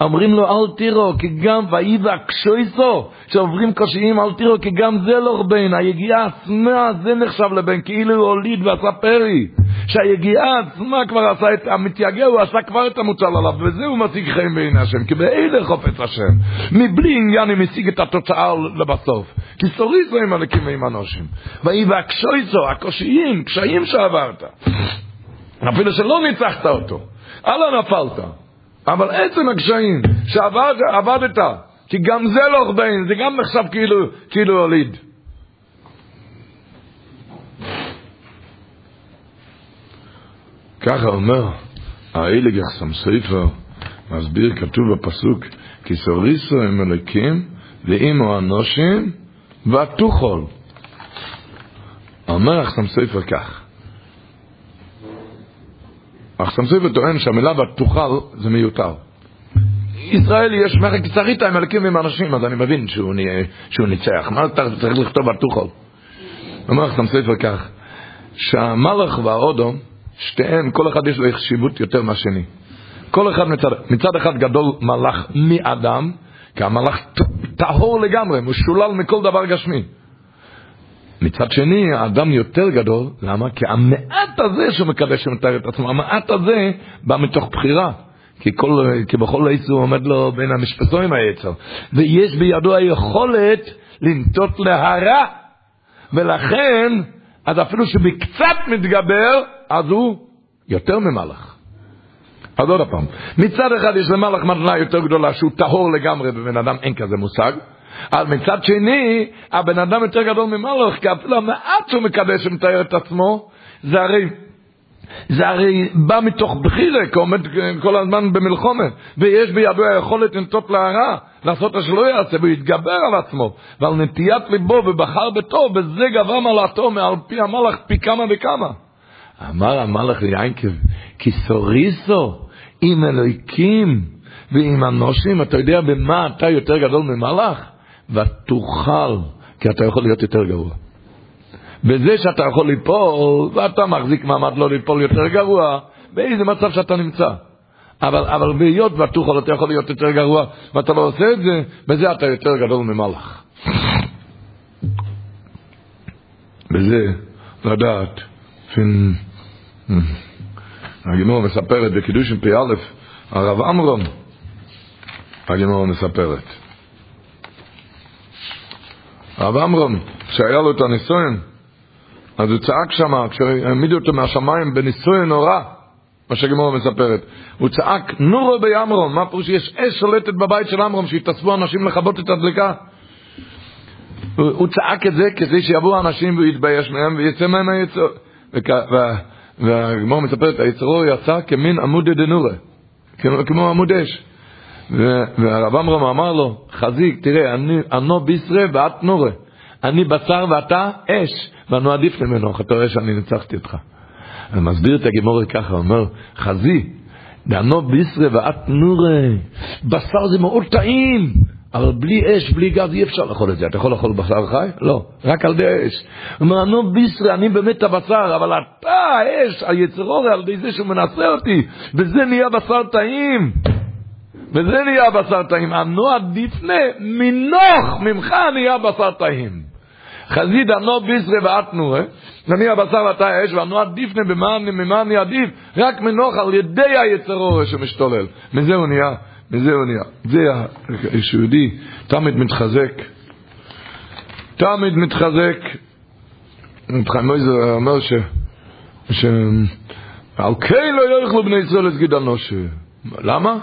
אומרים לו אל תירו, כי גם ויבע קשויסו, שעוברים קשיים אל תירו, כי גם זה לא בין, היגיעה עצמה זה נחשב לבן, כאילו הוא הוליד ועשה פרי, שהיגיעה עצמה כבר עשה את המתייגע, הוא עשה כבר את המוצל עליו, וזה הוא משיג חיים בעיני השם, כי באלה חופץ השם, מבלי עניין הם השיג את התוצאה לבסוף, כי סוריסו הם הלקים ועם אנושים, ויבע קשויסו, הקושיים, קשיים שעברת, אפילו שלא ניצחת אותו, הלאה נפלת. אבל עצם הקשיים שעבדת, כי גם זה לא בין, זה גם נחשב כאילו, כאילו הוליד. ככה אומר האילג יחסם ספר, מסביר, כתוב בפסוק, כי סוריסו הם אלוקים ואימו אנושים ותוכל. אומר יחסם ספר כך, אך סמסויבר טוען שהמילה ותוכל זה מיותר. ישראל יש מרק צריתה עם אלוקים ועם אנשים, אז אני מבין שהוא, שהוא ניצח. מה אתה צריך לכתוב ותוכל? אומר לך סמסויבר כך, שהמלך והאודום, שתיהם, כל אחד יש לו חשיבות יותר מהשני. כל אחד מצד, מצד אחד גדול מלאך מאדם, כי המלאך טהור לגמרי, משולל מכל דבר גשמי. מצד שני, האדם יותר גדול, למה? כי המעט הזה שהוא מקדש ומתאר את עצמו, המעט הזה בא מתוך בחירה. כי, כל, כי בכל עץ הוא עומד לו בין המשפטויים היצר. ויש בידו היכולת לנטות להרע. ולכן, אז אפילו שבקצת מתגבר, אז הוא יותר ממלאך. אז עוד פעם, מצד אחד יש למלאך מתנה יותר גדולה שהוא טהור לגמרי, בבן אדם אין כזה מושג. אבל מצד שני, הבן אדם יותר גדול ממלוך, כי אפילו המעט שהוא מקדש ומתאר את עצמו, זה הרי, זה הרי בא מתוך בחירה, כי עומד כל הזמן במלחומת, ויש בידו היכולת לנטות להרע, לעשות שלא יעשה, והוא יתגבר על עצמו, ועל נטיית ליבו, ובחר בטוב, וזה גבה מלאתו מעל פי המלאך פי כמה וכמה. אמר המלאך ליינקב, כי סוריסו עם אלוהיקים ועם אנושים, אתה יודע במה אתה יותר גדול ממלאך? ותוכל, כי אתה יכול להיות יותר גרוע. בזה שאתה יכול ליפול, ואתה מחזיק מעמד לא ליפול יותר גרוע, באיזה מצב שאתה נמצא. אבל, אבל בהיות ותוכל אתה יכול להיות יותר גרוע, ואתה לא עושה את זה, בזה אתה יותר גדול ממלאך. בזה לדעת, פן... הגימור מספרת בקידוש פ"א, הרב עמרון, הגימור מספרת. הרב עמרם, כשהיה לו את הניסויין, אז הוא צעק שם, כשהעמידו אותו מהשמיים בניסויין נורא, מה שגמור מספרת, הוא צעק, נורו בי עמרם, מה פירוש שיש אש שולטת בבית של עמרם, שיתאספו אנשים לכבות את הדלקה? הוא, הוא צעק את זה כדי שיבואו אנשים והוא יתבייש מהם ויצא מהם היצור. והגמור מספרת, היצרו יצא כמין עמוד דנורה, כמו עמוד אש. והרב עמרם אמר לו, חזיק, תראה, אני אנו בישרה ואת נורה. אני בשר ואתה אש, ואנו עדיף ממנו, אתה רואה שאני ניצחתי אותך. אני מסביר את הגימורי ככה, אומר, חזי, דנו בישרה ואת נורה. בשר זה מאוד טעים, אבל בלי אש, בלי גז, אי אפשר לאכול את זה. אתה יכול לאכול בשר חי? לא, רק על ידי אש. הוא אומר, נו בישרה, אני באמת הבשר, אבל אתה האש, היצרור, על ידי זה שהוא מנסה אותי, וזה נהיה בשר טעים. וזה נהיה בשר טעים. הנוע דיפנה, מנוח ממך נהיה בשר טעים. חזיד הנו בישרה ואת נורה, נהיה בשר ואתה אש, והנוע דיפנה במה נהיה עדיף? רק מנוח על ידי היצר שמשתולל. מזה הוא נהיה, מזה הוא נהיה. זה היהודי תמיד מתחזק. תמיד מתחזק. חיים מויזר אומר ש... ש... על כן לא יאכלו בני ישראל את גיד אנושה. למה?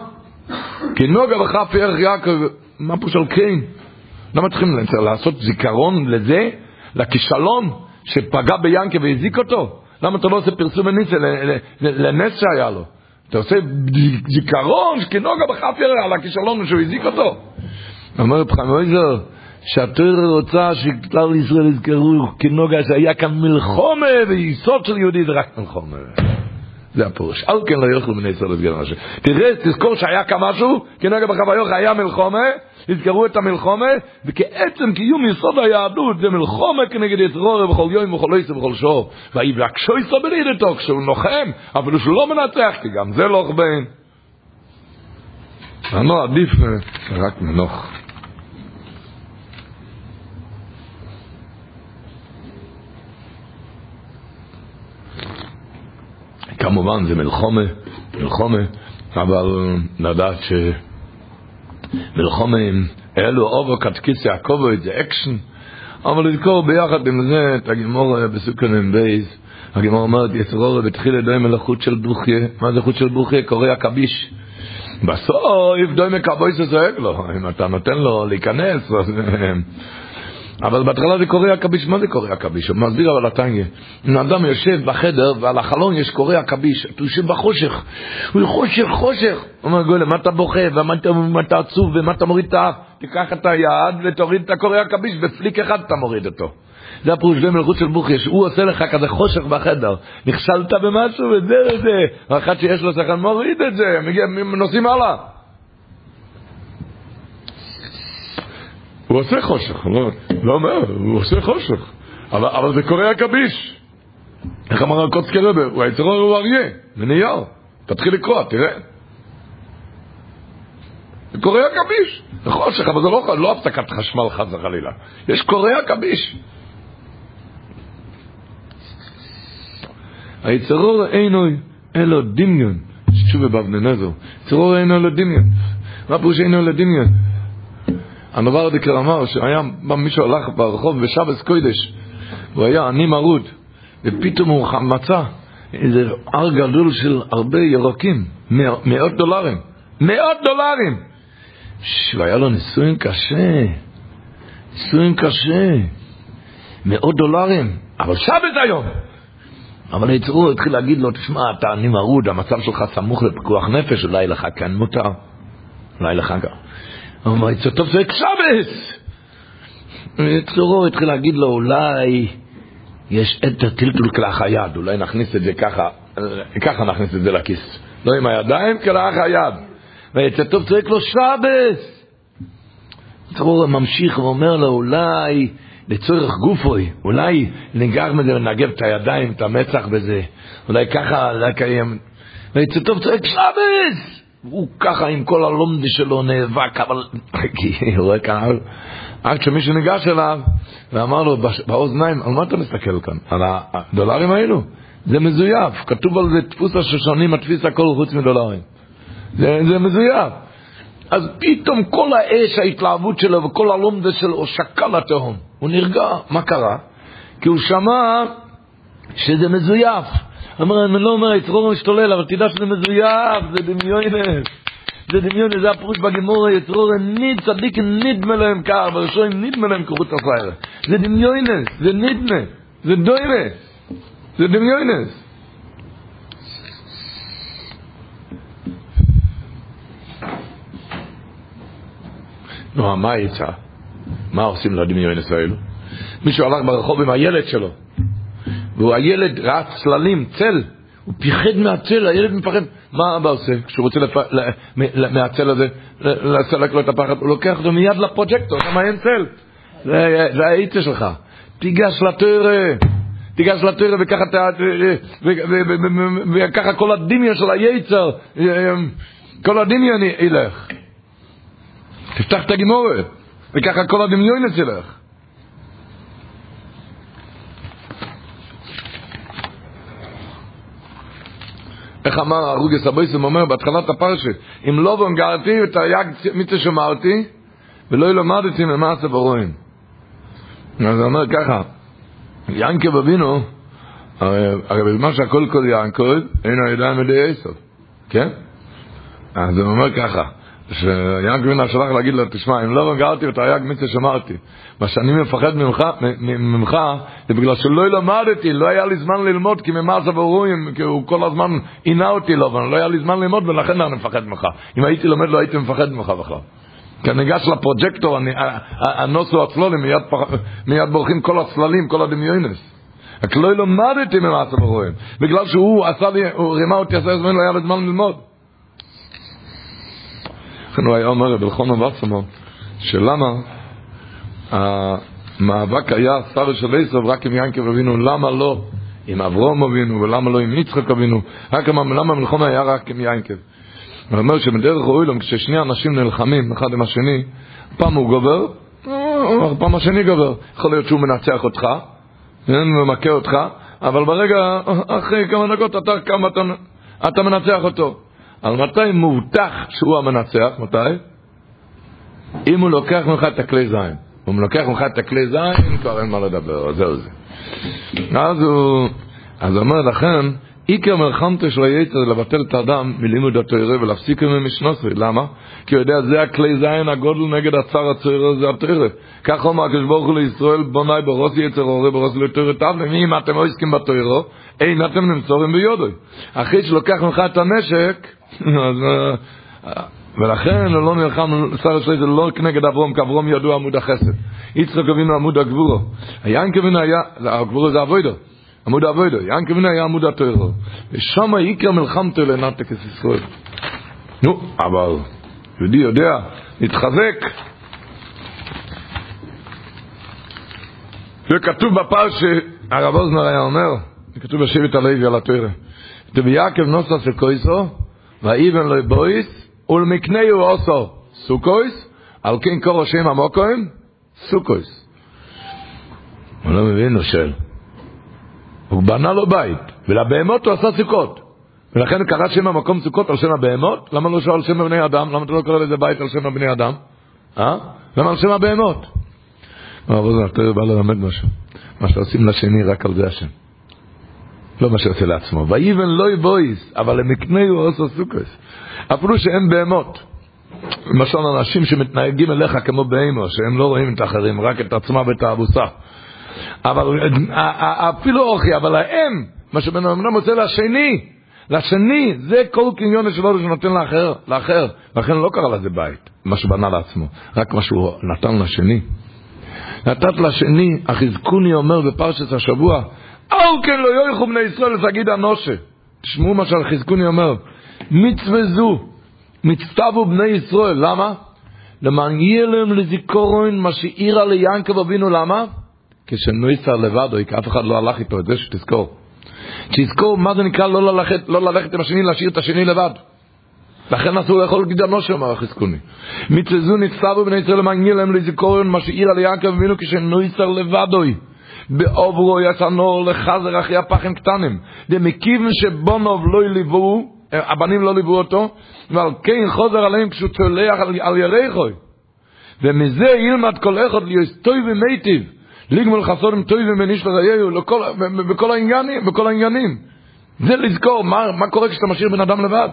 כי נוגה וחף ערך יעקב, מה פה של קיין? למה צריכים לעשות זיכרון לזה, לכישלון שפגע ביאנקה והזיק אותו? למה אתה לא עושה פרסום בניסה לנס שהיה לו? אתה עושה זיכרון כנוגה בחף ערך על הכישלון שהוא הזיק אותו. אומר רב חמויזר, שהתורה רוצה שכלל ישראל יזכרו כנוגה שהיה כאן מלחומה ויסוד של יהודי זה רק מלחומה. זה הפירוש. אל כן לא יאכלו בני ישראל גן השם. תראה, תזכור שהיה כאן משהו, כנגד בחוויות היה מלחומה, תזכרו את המלחומה, וכעצם קיום יסוד היהדות זה מלחומה כנגד יצרור בכל יום ובכל עשר ובכל שור. ויבקשו יסוד בלידתו כשהוא נוחם, אבל כשהוא לא מנצח, כי גם זה לא בין. לנו עדיף רק מנוח. כמובן זה מלחומה, מלחומה, אבל לדעת שמלחומה אלו אובו קטקיסי הקובו זה אקשן, אבל לזכור ביחד עם זה את הגימור בסוכן עם בייס, הגימור אומרת יצרור בתחיל ידוי מלאכות של בוכיה, מה זה חוט של בוכיה? קורא הקביש. בסוף דוי מקבויס זועק לו, אם אתה נותן לו להיכנס, אז אבל בהתחלה זה קורא עכביש, מה זה קורא עכביש? הוא מסביר אבל התניא. אם אדם יושב בחדר ועל החלון יש קורא עכביש, הוא יושב בחושך, הוא חושך, חושך. הוא אומר גולם, מה אתה בוכה, ומה אתה עצוב, ומה אתה מוריד את האף? תיקח את היד ותוריד את הקורא עכביש, בפליק אחד אתה מוריד אותו. זה הפירוש במלכות של בוכיש, הוא עושה לך כזה חושך בחדר, נכשלת במשהו וזה וזה, ואחד שיש לו שכל מוריד את זה, נוסעים הלאה. הוא עושה חושך, לא, לא אומר, הוא עושה חושך, אבל, אבל זה קורא עכביש. איך אמר הקוצקי רבר? הוא היצרור הוא אריה, זה נייר. תתחיל לקרוא, תראה. זה קורא עכביש. זה חושך, אבל זה לא, לא הפסקת חשמל חס וחלילה. יש קורא עכביש. היצרור אינו אלו דמיון. שוב בבננזר. יצרור אינו אלו דמיון. מה פירוש אינו אלו דמיון? הנובר דקר אמר שהיה מישהו הלך ברחוב בשבס קוידש והוא היה עני מרוד ופתאום הוא מצא איזה הר גדול של הרבה ירוקים מאות דולרים מאות דולרים והיה לו נישואים קשה נישואים קשה מאות דולרים אבל שבת היום אבל היצרו התחיל להגיד לו, תשמע, אתה עני מרוד, המצב שלך סמוך לפיקוח נפש, אולי לך כן מותר, אולי לך גם. אמר, זה טוב, זה קסבס! צורו התחיל להגיד לו, אולי יש את הטלטול כלאח היד, אולי נכניס את זה ככה, ככה נכניס את זה לכיס. לא עם הידיים, כלאח היד. ויצא טוב צועק לו, שבס! צרור ממשיך ואומר לו, אולי לצורך גופוי, אולי ניגר מזה ונגב את הידיים, את המצח בזה, אולי ככה לקיים. ויצא טוב צועק, שבס! הוא ככה עם כל הלומדי שלו נאבק, אבל כי הוא רואה כאן, עד שמישהו ניגש אליו ואמר לו באוזניים, על מה אתה מסתכל כאן? על הדולרים האלו? זה מזויף, כתוב על זה דפוס השושנים, התפיס הכל חוץ מדולרים. זה, זה מזויף. אז פתאום כל האש, ההתלהבות שלו וכל הלומדה שלו שקע לתהום. הוא נרגע, מה קרה? כי הוא שמע שזה מזויף. אומר, אני לא אומר, יצרור משתולל, אבל תדע שזה מזויף, זה דמיונס. זה דמיונס, זה הפירוש בגמור, יצרור ניד, צדיק נדמה להם כך, בראשון נדמה להם כחות הסיירה. זה דמיונס, זה נדמה, זה דוינס, זה דמיונס. נו, מה יצא? מה עושים לדמיונס האלו? מישהו הלך ברחוב עם הילד שלו, והוא הילד ראה צללים, צל, הוא פיחד מהצל, הילד מפחד. מה אבא עושה כשהוא רוצה לפ... מהצל הזה לסלק לו את הפחד? הוא לוקח אותו מיד לפרוג'קטור, שם אין צל. זה, האיצה שלך. תיגש לתרא, תיגש לתרא וככה, וככה כל הדמיון של היצר, כל הדמיון ילך. תפתח את הגימורת, וככה כל הדמיון ילך. איך אמר הרוגס הבויסם אומר בהתחלת הפרשה, אם לא בונגרתי ותרי"ג מצווה שמרתי ולא למדתי ממעשה ברואים. אז הוא אומר ככה, ינקב אבינו, הרי בזמן שהכל כל ינקב, אינו ידיים ידי עשר, כן? אז הוא אומר ככה, שיענק אבינו שלח להגיד לו, תשמע, אם לא גרתי ותרי"ג מצווה שמרתי, מה שאני מפחד ממך, ממך זה בגלל שלא למדתי, לא היה לי זמן ללמוד, כי ממעשה ברורים, כי הוא כל הזמן עינה אותי לו, אבל לא היה לי זמן ללמוד, ולכן אני מפחד ממך. אם הייתי לומד לא הייתי מפחד ממך בכלל. כי אני ניגש לפרוג'קטור, הנוסו הצלולים, מיד, מיד בורחים כל הצללים, כל הדמיונס. רק לא למדתי ממעשה ברואים. בגלל שהוא עשה לי, הוא רימה אותי עשה זמן, לא היה לו זמן ללמוד. לכן הוא היה אומר בלחון וסרמן, שלמה המאבק היה שר של עשב רק עם ינקב אבינו, למה לא עם אברום אבינו ולמה לא עם יצחק אבינו, רק למה המלחמה היה רק עם ינקב. הוא אומר שבדרך אוילום כששני אנשים נלחמים אחד עם השני, פעם הוא גובר, פעם השני גובר. יכול להיות שהוא מנצח אותך, ומכה אותך, אבל ברגע, אחרי כמה דקות אתה קם, אתה, אתה מנצח אותו. על מתי מובטח שהוא המנצח? מתי? אם הוא לוקח ממך את הכלי זין. אם הוא לוקח ממך את הכלי זין, כבר אין מה לדבר, זהו זה. אז הוא, אז אומר לכן, עיקר מלחמתו של היצר לבטל את האדם מלימוד התוירה ולהפסיק ממנו משנוסרי. למה? כי הוא יודע, זה הכלי זין הגודל נגד הצר התוירה, זה התוירה. כך אומר הקדוש ברוך הוא לישראל, בוני ברוס יצר אורי ברוס לתוירה תבלם. אם אתם לא עסקים בתוירה, אין אתם נמצורים ביודוי. אחרי שלוקח ממך את הנשק. אה, ולכן לא נלחם, שר השלי זה לא כנגד אברום, כי אברום ידוע עמוד החסד. יצחק אבינו עמוד הגבורו. היין כבינו היה, הגבורו זה אבוידו. עמוד אבוידו, יען כבינו היה עמוד התוירו. ושם עיקר מלחמתו לנתק את ישראל. נו, אבל יהודי יודע, להתחזק. זה כתוב בפרש שהרב אוזנר היה אומר, זה כתוב בשבט הלוי על התוירה. דביעקב נוסס וקויסו, ואיבן לא בויס, ולמקנהו עושו סוכויס, על כן קורא שם המוקוים, סוכויס. הוא לא מבין, הוא שואל. הוא בנה לו בית, ולבהמות הוא עשה סוכות. ולכן קרא שם המקום סוכות על שם הבהמות, למה לא שואל על שם הבני אדם? למה אתה לא קורא לזה בית על שם הבני אדם? אה? למה על שם הבהמות? הרב אוזן, אתה בא ללמד משהו. מה שעושים לשני, רק על זה השם. לא מה שעושה לעצמו. ויבן לא יבויס, אבל למקנהו עושה סוכות. אפילו שאין בהמות. למשל אנשים שמתנהגים אליך כמו בהמו, שהם לא רואים את האחרים, רק את עצמם ואת האבוסה. אבל אפילו אוכי, אבל האם, מה שבן אדם רוצה לשני, לשני, זה כל קניון שלו שנותן לאחר, לאחר. לכן לא קרא לזה בית, מה שבנה לעצמו, רק מה שהוא נתן לשני. נתת לשני, החזקוני אומר בפרשת השבוע, אל כן לא יויכו בני ישראל לתגיד אנושה. תשמעו מה שהחזקוני אומר, מצווה זו, מצטבו בני ישראל, למה? למען יהיה להם לזיכורון מה שאירה ליענקב אבינו, למה? כשנויסר לבדו, כי אף אחד לא הלך איתו, את זה שתזכור. שיזכור מה זה נקרא לא ללכת, לא ללכת עם השני, להשאיר את השני לבד. לכן אסור לאכול גידנו שאומר החזקוני. מצזו נצטבו בני ישראל למען יהיה להם לזיכורון מה שאירה ליענקב אבינו כשנויסר לבדוי. בעוברו יצנור לחזר אחרי הפחים קטנים. דמקיבן שבונוב לא יליבו, הבנים לא ליוו אותו, ועל כן חוזר עליהם כשהוא צולח על, על ירחוי. ומזה ילמד כל אחד להיות טוב ומיטיב, לגמול חסורים טובים מניש לרעיהו, בכל העניינים, בכל העניינים. זה לזכור, מה, מה קורה כשאתה משאיר בן אדם לבד?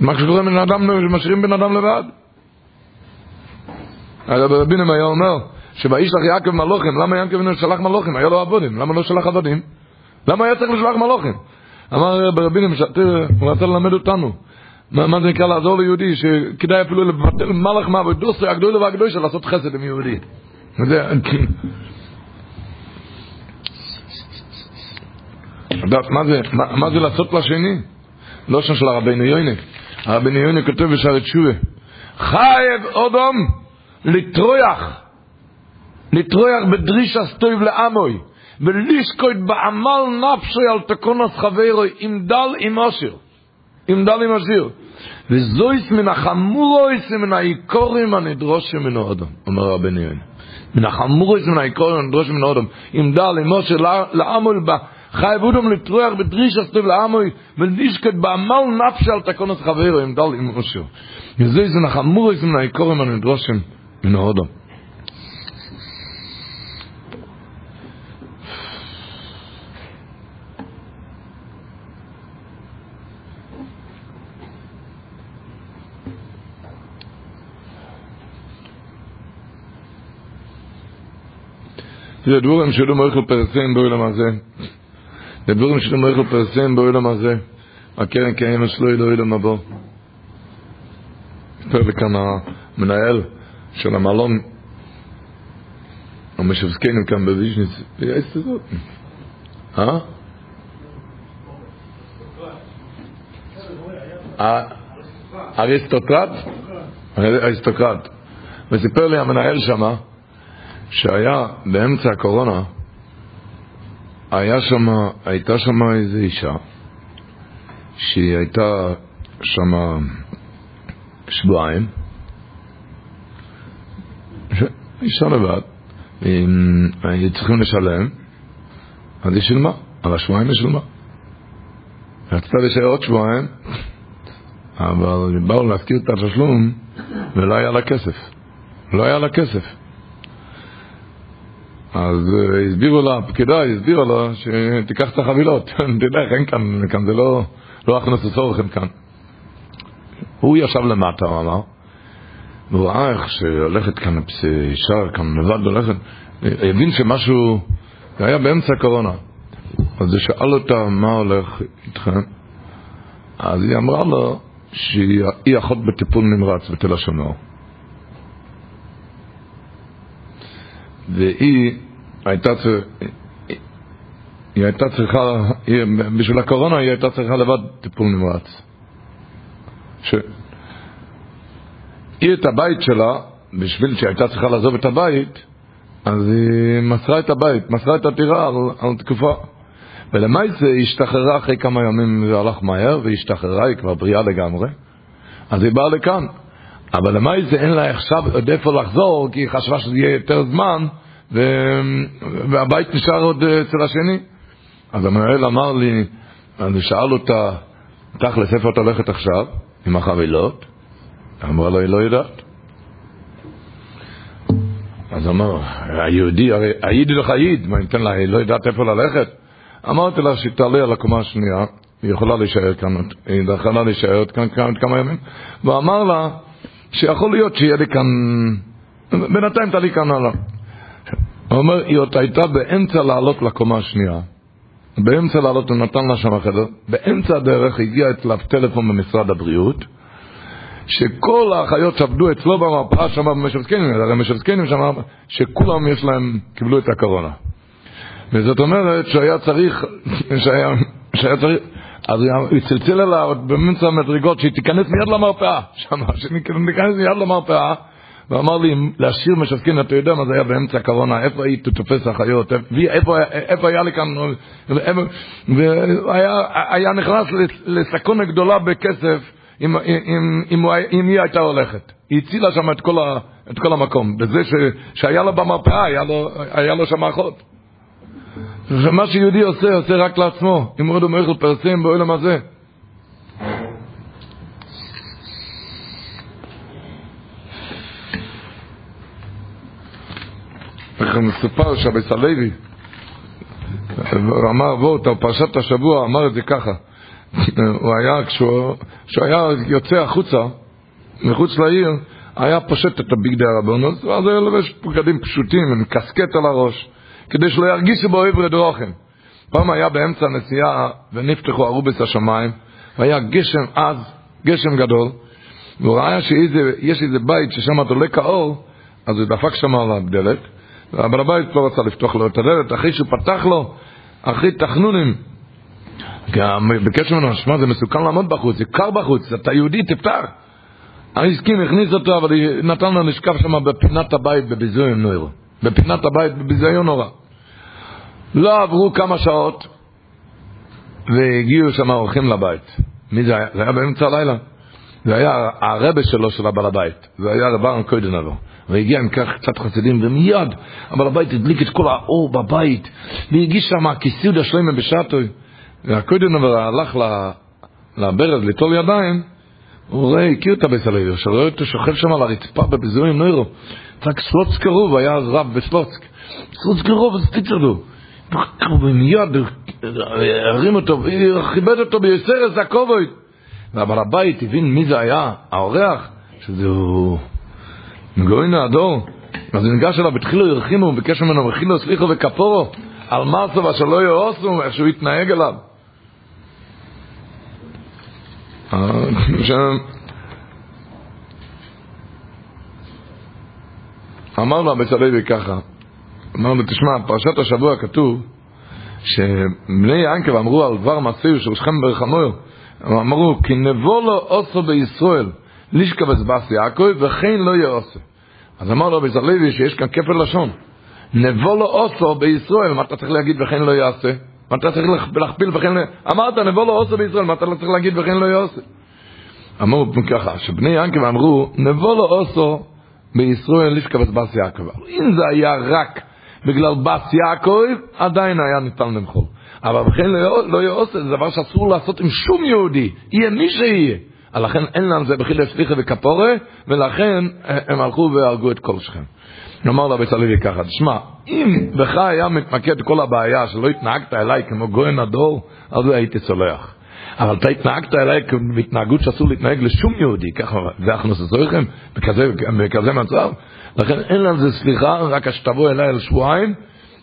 מה שקורה בן אדם, משאירים בן אדם לבד? הרב רבינם היה אומר, שבאישלח יעקב מלוכים, למה יעקב שלח מלוכים? היה לו עבודים, למה לא שלח עבודים? למה היה צריך לשלוח מלוכים? אמר ברבינים, הוא רצה ללמד אותנו. מה זה נקרא לעזור ליהודי, שכדאי אפילו לבטל מלאך מעבודוסו, הגדול והגדול של לעשות חסד עם יהודי. מה זה, לעשות לשני? לא שם של הרבינו יוינה. הרבינו יוינה כותב בשערי תשובה, חייב אודום לטרויח, לטרויח בדרישה סטויב לעמוי. ולשקוט בעמל נפשי על תקונס חברוי עם דל עם אשיר. עם דל עם אשיר. וזויס מן החמורויס מן העיקורים הנדרושים מן האדם, אומר רבי ניון. מן החמורס מן העיקורן דרוש מן האודם. אם דל אמו של לעמול בה חייב אודם לטרוח בדריש הסטוב לעמוי ונשקת בעמל נפש על תקונות חברו אם דל אמו של וזה זה נחמורס מן העיקורן מן הדרושם מן האודם. זה דבורים שלא מויכל פרסם בעולם הזה. זה דבורים שלא מויכל פרסם בעולם הזה. הקרן קיימת שלו ילם הבא. סיפר לי כאן המנהל של המלון המשבזקנים כאן בוויז'ניץ, das so? אה? אריסטוקרט? אריסטוקרט. וסיפר לי המנהל שמה, שהיה באמצע הקורונה, היה שמה, הייתה שמה איזו אישה, שהיא הייתה שמה שבועיים, אישה לבד, היו צריכים לשלם, אז היא שילמה, על השבועיים היא שילמה. רצתה להישאר עוד שבועיים, אבל באו להזכיר את התשלום ולא היה לה כסף. לא היה לה כסף. אז הסבירו לה, הפקידה הסבירה לה שתיקח את החבילות, תלך, אין כאן, כאן זה לא, לא הכנסות צורכם כאן. הוא ישב למטה, הוא אמר, והוא ראה איך שהולכת כאן אישה, כאן לבד הולכת, הבין שמשהו, זה היה באמצע הקורונה. אז הוא שאל אותה, מה הולך איתכם? אז היא אמרה לו שהיא אחות בטיפול נמרץ בתל השומר. והיא הייתה צריכה, היא הייתה צריכה, בשביל הקורונה היא הייתה צריכה לבד טיפול נמרץ. ש... היא את הבית שלה, בשביל שהיא הייתה צריכה לעזוב את הבית, אז היא מסרה את הבית, מסרה את הטירה על, על תקופה. ולמעשה היא השתחררה אחרי כמה ימים, זה הלך מהר, והיא השתחררה, היא כבר בריאה לגמרי. אז היא באה לכאן. אבל למעשה אין לה עכשיו עוד איפה לחזור, כי היא חשבה שזה יהיה יותר זמן, ו... והבית נשאר עוד אצל השני. אז המנהל אמר לי, אני שאל אותה, תכלס, איפה את הולכת עכשיו? עם החבילות? אמרה לו, היא לא יודעת. אז אמר, היהודי, הרי היידי לך ייד, מה ניתן לה, היא לא יודעת איפה ללכת? אמרתי לה שתעלה על הקומה השנייה, היא יכולה להישאר כאן, היא יכולה להישאר כאן כמה ימים, ואמר לה שיכול להיות שיהיה לי כאן, בינתיים תעלי כאן הלאה. הוא אומר, היא עוד הייתה באמצע לעלות לקומה השנייה. באמצע לעלות, הוא נתן לה שם חדר, באמצע הדרך הגיע אצלו טלפון במשרד הבריאות, שכל האחיות שעבדו אצלו במרפאה שם במשבזקנים, הרי משבזקנים שם, שכולם יש להם, קיבלו את הקורונה. וזאת אומרת שהיה צריך, שהיה, שהיה צריך, אז הוא צלצל אליה עוד באמצע המדרגות שהיא תיכנס מיד למרפאה, שם, שניכנס מיד למרפאה, ואמר לי, להשאיר משסקין, אתה יודע מה זה היה באמצע הקורונה, איפה היית תופס אחיות, איפה, איפה היה לי כאן, והיה נכנס לסכונה גדולה בכסף אם, אם, אם, אם היא הייתה הולכת. היא הצילה שם את כל, ה, את כל המקום, בזה ש, שהיה לו במרפאה, היה לו, היה לו שם אחות. מה שיהודי עושה, עושה רק לעצמו. אם עוד אומר פרסם בעולם הזה. איך מסופר שהבית הלוי אמר, בואו, פרשת השבוע אמר את זה ככה. הוא היה, כשהוא, היה יוצא החוצה, מחוץ לעיר, היה פושט את הבגדי הרבנות, ואז היה לובש בגדים פשוטים, עם קסקט על הראש. כדי שלא ירגישו באוהב רדרוכם. פעם היה באמצע הנסיעה ונפתחו ארובס השמיים, והיה גשם עז, גשם גדול, והוא ראה שיש איזה בית ששם דולק האור, אז הוא דפק שם על הדלת, והבעל הבית לא רצה לפתוח לו את הדלת, אחרי שהוא פתח לו, אחרי תחנונים, בקשר ממנו, שמע, זה מסוכן לעמוד בחוץ, זה קר בחוץ, אתה יהודי, תפתח. הסכים, הכניס אותו, אבל נתן לו לשכב שם בפינת הבית בביזוי נוירו. בפינת הבית בביזיון נורא. לא עברו כמה שעות, והגיעו שם אורחים לבית. מי זה היה? זה היה באמצע הלילה. זה היה הרבה שלו של הבעל הבית. זה היה רב ארן קוידנבו. והגיע עם כך קצת חסידים, ומיד הבעל הבית הדליק את כל האור בבית, והגיש שם כיסוד השלמה בשעתו. והקוידנבו הלך לברז ליטול ידיים, הוא רואה, הכיר את הבית הלוי, שרואה אותו שוכב שם על הרצפה בביזויים נוירו. צעק סלוצק רוב, היה אז רב בסלוצק. סלוצק רוב, אז תצרדו. ומיד הרים אותו, וכיבד אותו ביסרס הכובד. והבעל הבית הבין מי זה היה, האורח, שזהו גאוין הדור. אז הוא ניגש אליו, התחילו ירחימו, הוא ביקש ממנו, וכילו סליחו וכפורו, על מרסו ואשר לא יאוסו, איך שהוא התנהג אליו. אמר לו הבצלוי ככה, אמר לו, תשמע, פרשת השבוע כתוב שבני ינקב אמרו על דבר מעשי של שכם ברחמור, אמרו, כי נבוא לו אוסו בישראל, לישכבס בס יעקב, וכן לא יעושה. אז אמר לו רבי זרלוי שיש כאן כפל לשון. נבוא לו אוסו בישראל, מה אתה צריך להגיד וכן לא יעשה? מה אתה צריך להכפיל וכן לא... אמרת נבוא לו אוסו בישראל, מה אתה לא צריך להגיד וכן לא יעשה? אמרו ככה, שבני ינקב אמרו, נבוא לו אוסו בישראל לישכבס בס יעקב. אם זה היה רק בגלל בס יעקב, עדיין היה ניתן למחול. אבל בכן לא, לא יעושה, זה דבר שאסור לעשות עם שום יהודי, יהיה מי שיהיה. לכן אין להם זה בחילה סליחה וכפורה, ולכן הם הלכו והרגו את כל שכם. נאמר לבית הלוי ככה, תשמע, אם בך היה מתמקד כל הבעיה שלא התנהגת אליי כמו גויין הדור, אז הייתי סולח. אבל אתה התנהגת אליי בהתנהגות שאסור להתנהג לשום יהודי, ככה זה הכנוס זוכם, בכזה, בכזה מצב, לכן אין לזה סליחה, רק שתבוא אליי על שבועיים,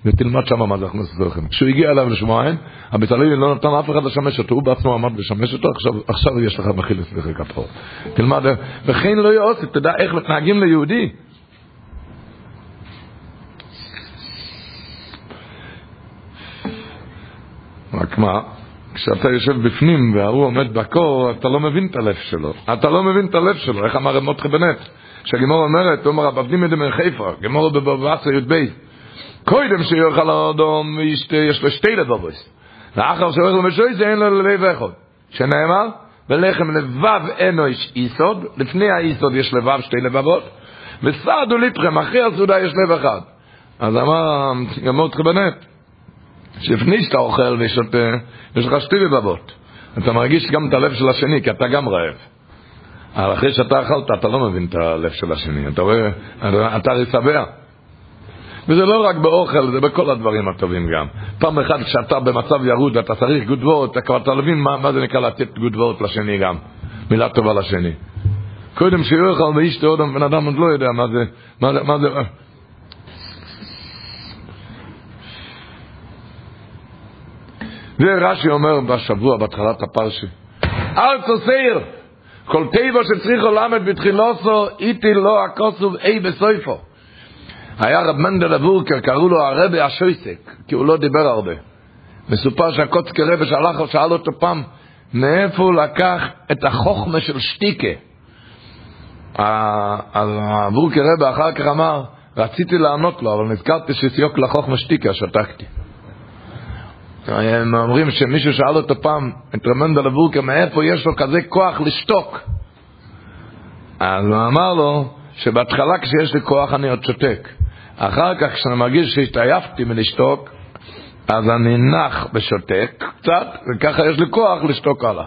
ותלמד שם מה זה הכנוס זוכם. כשהוא הגיע אליו לשבועיים, הבית הלוי לא נתן אף אחד לשמש אותו, הוא בעצמו עמד לשמש אותו, עכשיו, עכשיו יש לך מחיל סליחה כפור. תלמד, וכן לא יעוץ, תדע איך מתנהגים ליהודי. רק מה? כשאתה יושב בפנים וההוא עומד בקור, אתה לא מבין את הלב שלו. אתה לא מבין את הלב שלו. איך אמר מותחה בנט? כשהגימור אומרת, אומר, הבבדים ידם חיפה, גימור בבבאסה י"ב. קודם שיאכל האדום יש לו שתי לבבוס. ואחר שיאכל משויזה אין לו ללב אחד. שנאמר, בלחם לבב אנוש איסוד, לפני האיסוד יש לבב שתי לבבות, וסעדו ליפכם, אחרי הסעודה יש לב אחד. אז אמר גמור תחבנט, שלפני שאתה אוכל ושותה, יש לך שתי לבבות. אתה מרגיש גם את הלב של השני, כי אתה גם רעב. אבל אחרי שאתה אכלת, אתה לא מבין את הלב של השני. אתה רואה, אתה הרי שבע. וזה לא רק באוכל, זה בכל הדברים הטובים גם. פעם אחת כשאתה במצב ירוד ואתה צריך גודבות, אתה כבר תבין מה, מה זה נקרא לתת גודבות לשני גם. מילה טובה לשני. קודם שיאכל ואיש תאודם, בן אדם עוד לא יודע מה זה, מה מה זה, ורש"י אומר בשבוע, בהתחלת הפרשי, אל תוסיר, כל טבע שצריכו למד בתחילוסו, איתי לא הכוסוב אי בסויפו. היה רב מנדל אבורקר, קראו לו הרבי השויסק, כי הוא לא דיבר הרבה. מסופר שהקוצקי רבי שהלך ושאל אותו פעם, מאיפה הוא לקח את החוכמה של שטיקה? אבורקר רבי אחר כך אמר, רציתי לענות לו, אבל נזכרתי שסיוק לחוכמה שטיקה, שתקתי. הם אומרים שמישהו שאל אותו פעם, את רמנדל אבורקה, מאיפה יש לו כזה כוח לשתוק? אז הוא אמר לו, שבהתחלה כשיש לי כוח אני עוד שותק. אחר כך כשאני מרגיש שהתעייפתי מלשתוק, אז אני נח ושותק קצת, וככה יש לי כוח לשתוק הלאה.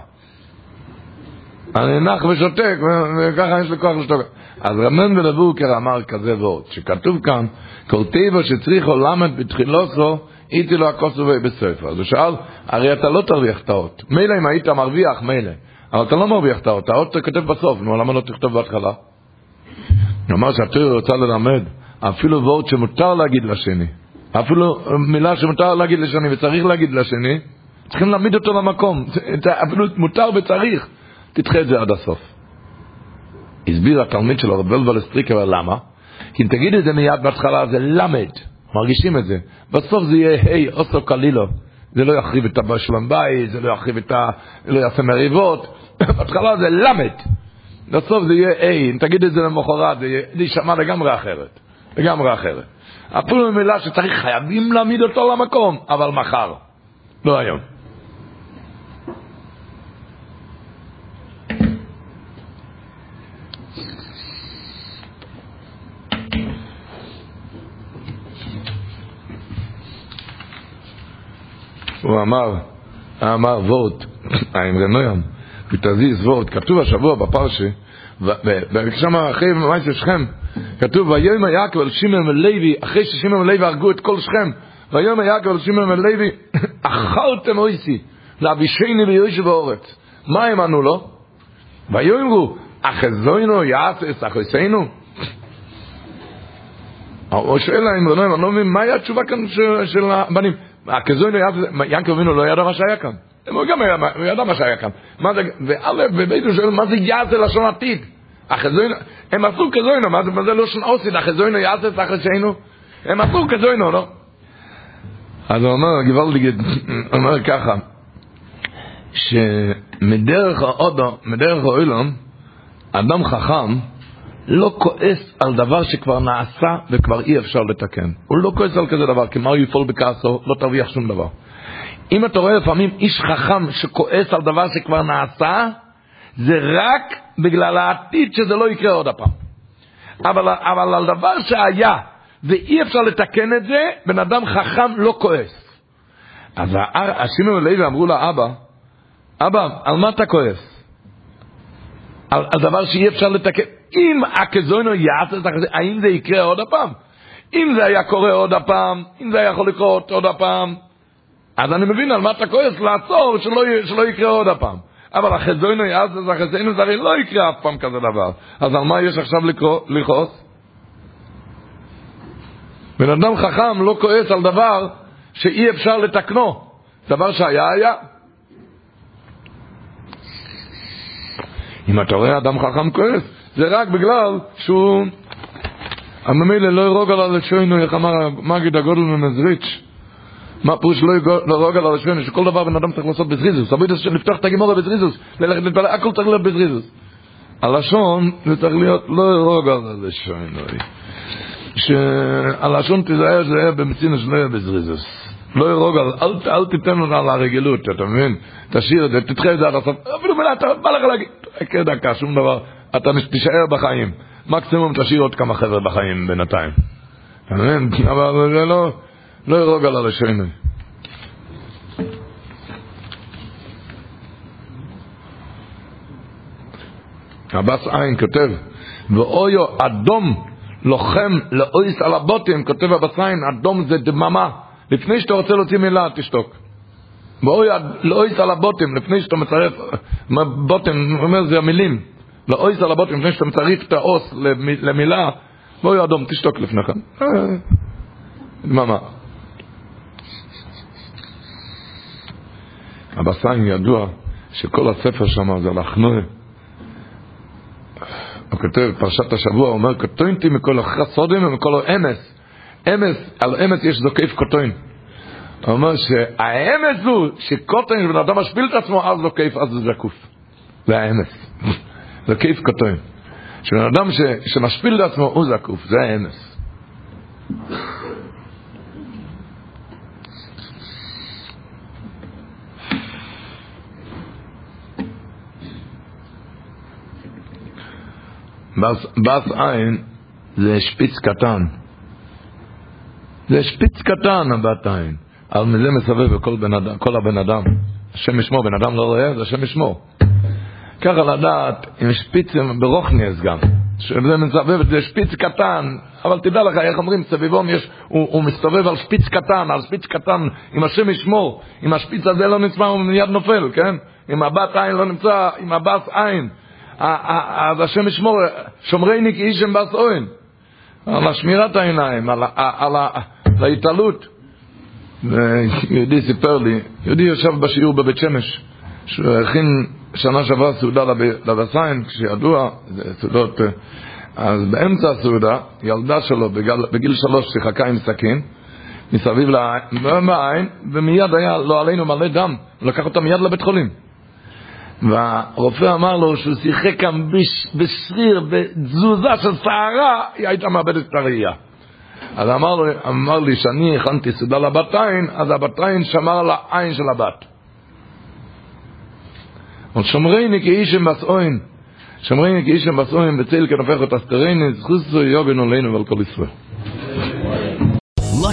אני נח ושותק, וככה יש לי כוח לשתוק. אז רמן ולבורקר אמר כזה וורד, שכתוב כאן, כל טבע שצריכו למד בתחילוסו, איתי לו הכוסו בספר. אז הוא שאל, הרי אתה לא תרוויח את האות. מילא אם היית מרוויח, מילא. אבל אתה לא מרוויח את האות, האות אתה כותב בסוף, נו, למה לא תכתוב בהתחלה? הוא אמר שהתורה רוצה ללמד, אפילו וורד שמותר להגיד לשני, אפילו מילה שמותר להגיד לשני וצריך להגיד לשני, צריכים להעמיד אותו למקום. אפילו מותר וצריך, תדחה את זה עד הסוף. הסביר התלמיד שלו, רב ולבל סטריקר, למה? כי אם תגיד את זה מיד בהתחלה, זה למד. מרגישים את זה. בסוף זה יהיה היי, אוסו קלילו. זה לא יחריב את הבשלם בית, זה לא יחריב את ה... לא יעשה מריבות. בהתחלה זה למד. בסוף זה יהיה היי, אם תגיד את זה למחרת, זה יישמע לגמרי אחרת. לגמרי אחרת. אפילו במילה שצריך, חייבים להעמיד אותו למקום, אבל מחר, לא היום. הוא אמר, אמר וורט, האמרי נוים, ותזיז וורט, כתוב השבוע בפרשה, ושם אחרי מעשה שכם, כתוב, ויום יעקב על שמעון ולוי, אחרי ששמעון ולוי הרגו את כל שכם, ויום יעקב על שמעון ולוי, אכלתם אויסי, לאבישני ויושב באורץ. מה הם ענו לו? ויאמרו, אחזוינו יעשס אחויסנו? הוא שואל להם, אני לא מבין, מה היה התשובה כאן של הבנים? הכזוין ינקב אבינו לא ידע מה שהיה כאן. הוא גם ידע מה שהיה כאן. מה זה, וא' בבית הוא שואל, מה זה יעשה לשון עתיד? החזוין, הם עשו כזוינו, מה זה, מה זה לשון עושית? החזוינו יעשה תחת שינו? הם עשו כזוינו, לא? אז הוא אומר, גוואלדיגד, אומר ככה, שמדרך האודו, מדרך האוילום, אדם חכם לא כועס על דבר שכבר נעשה וכבר אי אפשר לתקן. הוא לא כועס על כזה דבר, כי מה הוא יפעול בכעסו, לא תרוויח שום דבר. אם אתה רואה לפעמים איש חכם שכועס על דבר שכבר נעשה, זה רק בגלל העתיד שזה לא יקרה עוד הפעם. אבל, אבל על דבר שהיה ואי אפשר לתקן את זה, בן אדם חכם לא כועס. אז השימו לוי אמרו לאבא, אבא, על מה אתה כועס? על, על דבר שאי אפשר לתקן. אם הכזוינו יעשה את זה, האם זה יקרה עוד הפעם? אם זה היה קורה עוד הפעם, אם זה היה יכול לקרות עוד הפעם, אז אני מבין על מה אתה כועס, לעצור, שלא, שלא יקרה עוד הפעם. אבל החזוינו יעשה את החזינו, זה הרי לא יקרה אף פעם כזה דבר. אז על מה יש עכשיו לכעוס? בן אדם חכם לא כועס על דבר שאי אפשר לתקנו. דבר שהיה, היה. אם אתה רואה אדם חכם כועס, זה רק בגלל שהוא... הממילא לא ירוג על הלשונו, איך אמר מגיד הגודל ממזריץ', מה פירוש לא ירוג על הלשונו, שכל דבר בן אדם צריך לעשות בזריזוס, אבל לפתוח את הגימורה בזריזוס, ללכת להתפלל, הכל צריך להיות בזריזוס. הלשון זה צריך להיות לא ירוג על הלשונו, שהלשון תיזהר שזה יהיה במצינוס, לא יהיה בזריזוס. לא ירוג אל, אל תיתן לנו על הרגילות, אתה מבין? תשאיר את זה, תדחה את זה עד הסוף, אפילו מילה, אתה בא לך להגיד, חכה דקה, שום דבר, אתה תישאר בחיים. מקסימום תשאיר עוד כמה חבר'ה בחיים בינתיים. אתה מבין? אבל זה לא, לא ירוג על הלשונו. הבס עין כותב, ואויו אדום לוחם לאויס על הבוטים, כותב הבס עין, אדום זה דממה. לפני שאתה רוצה להוציא מילה, תשתוק. ואוי לאויס על הבוטים, לפני שאתה מצרף, בוטים, אומר זה המילים. לאויס על הבוטים, לפני שאתה מצרף את האוס למילה, ואוי אדום, תשתוק לפני כן. דממה. הבסיים ידוע שכל הספר שם זה לחנוי. הוא כותב, פרשת השבוע, הוא אומר, קטוינתי מכל החסודים ומכל האמס. אמס, על אמס יש זוקף קוטוין. הוא אומר שהאמס הוא שקוטוין, בן אדם משפיל את עצמו, אז זוקף, אז זה זקוף. זה האמס. זוקף קוטוין. שבן אדם ש, שמשפיל את עצמו, הוא זקוף, זה האמס. בס עין זה שפיץ קטן. זה שפיץ קטן, הבת עין. על מזה אדם, כל הבן אדם. השם ישמור, בן אדם לא רואה, זה השם ישמור. ככה לדעת, עם שפיץ ברוכניאס גם. שזה מסבב, זה שפיץ קטן, אבל תדע לך, איך אומרים, סביבום יש, הוא, הוא מסתובב על שפיץ קטן, על שפיץ קטן, אם השם ישמור, אם השפיץ הזה לא נצמא, הוא מיד נופל, כן? אם הבת עין לא נמצא, אם הבס עין, אז השם ישמור, שומרני כאישם בס אוין. על השמירת העיניים, על, על, על ההתעלות. יהודי סיפר לי, יהודי יושב בשיעור בבית שמש, שהוא הכין שנה שעברה סעודה לבסיין, כשידוע, זה סעודות, אז באמצע הסעודה, ילדה שלו בגיל, בגיל שלוש שיחקה עם סכין, מסביב לעין, ומיד היה לא עלינו מלא דם, לקח אותה מיד לבית חולים. והרופא אמר לו שהוא שיחק כאן בשריר, בתזוזה של שערה, היא הייתה מאבדת את הראייה. אז אמר, אמר לי שאני הכנתי סעודה לבת עין, אז הבת עין שמר על העין של הבת. אבל שומרני כאישם בסעוין, שומרני כאישם בסעוין, בצל כנפך את אסתרני, זכוסו יוגן עלינו ועל כל ישראל.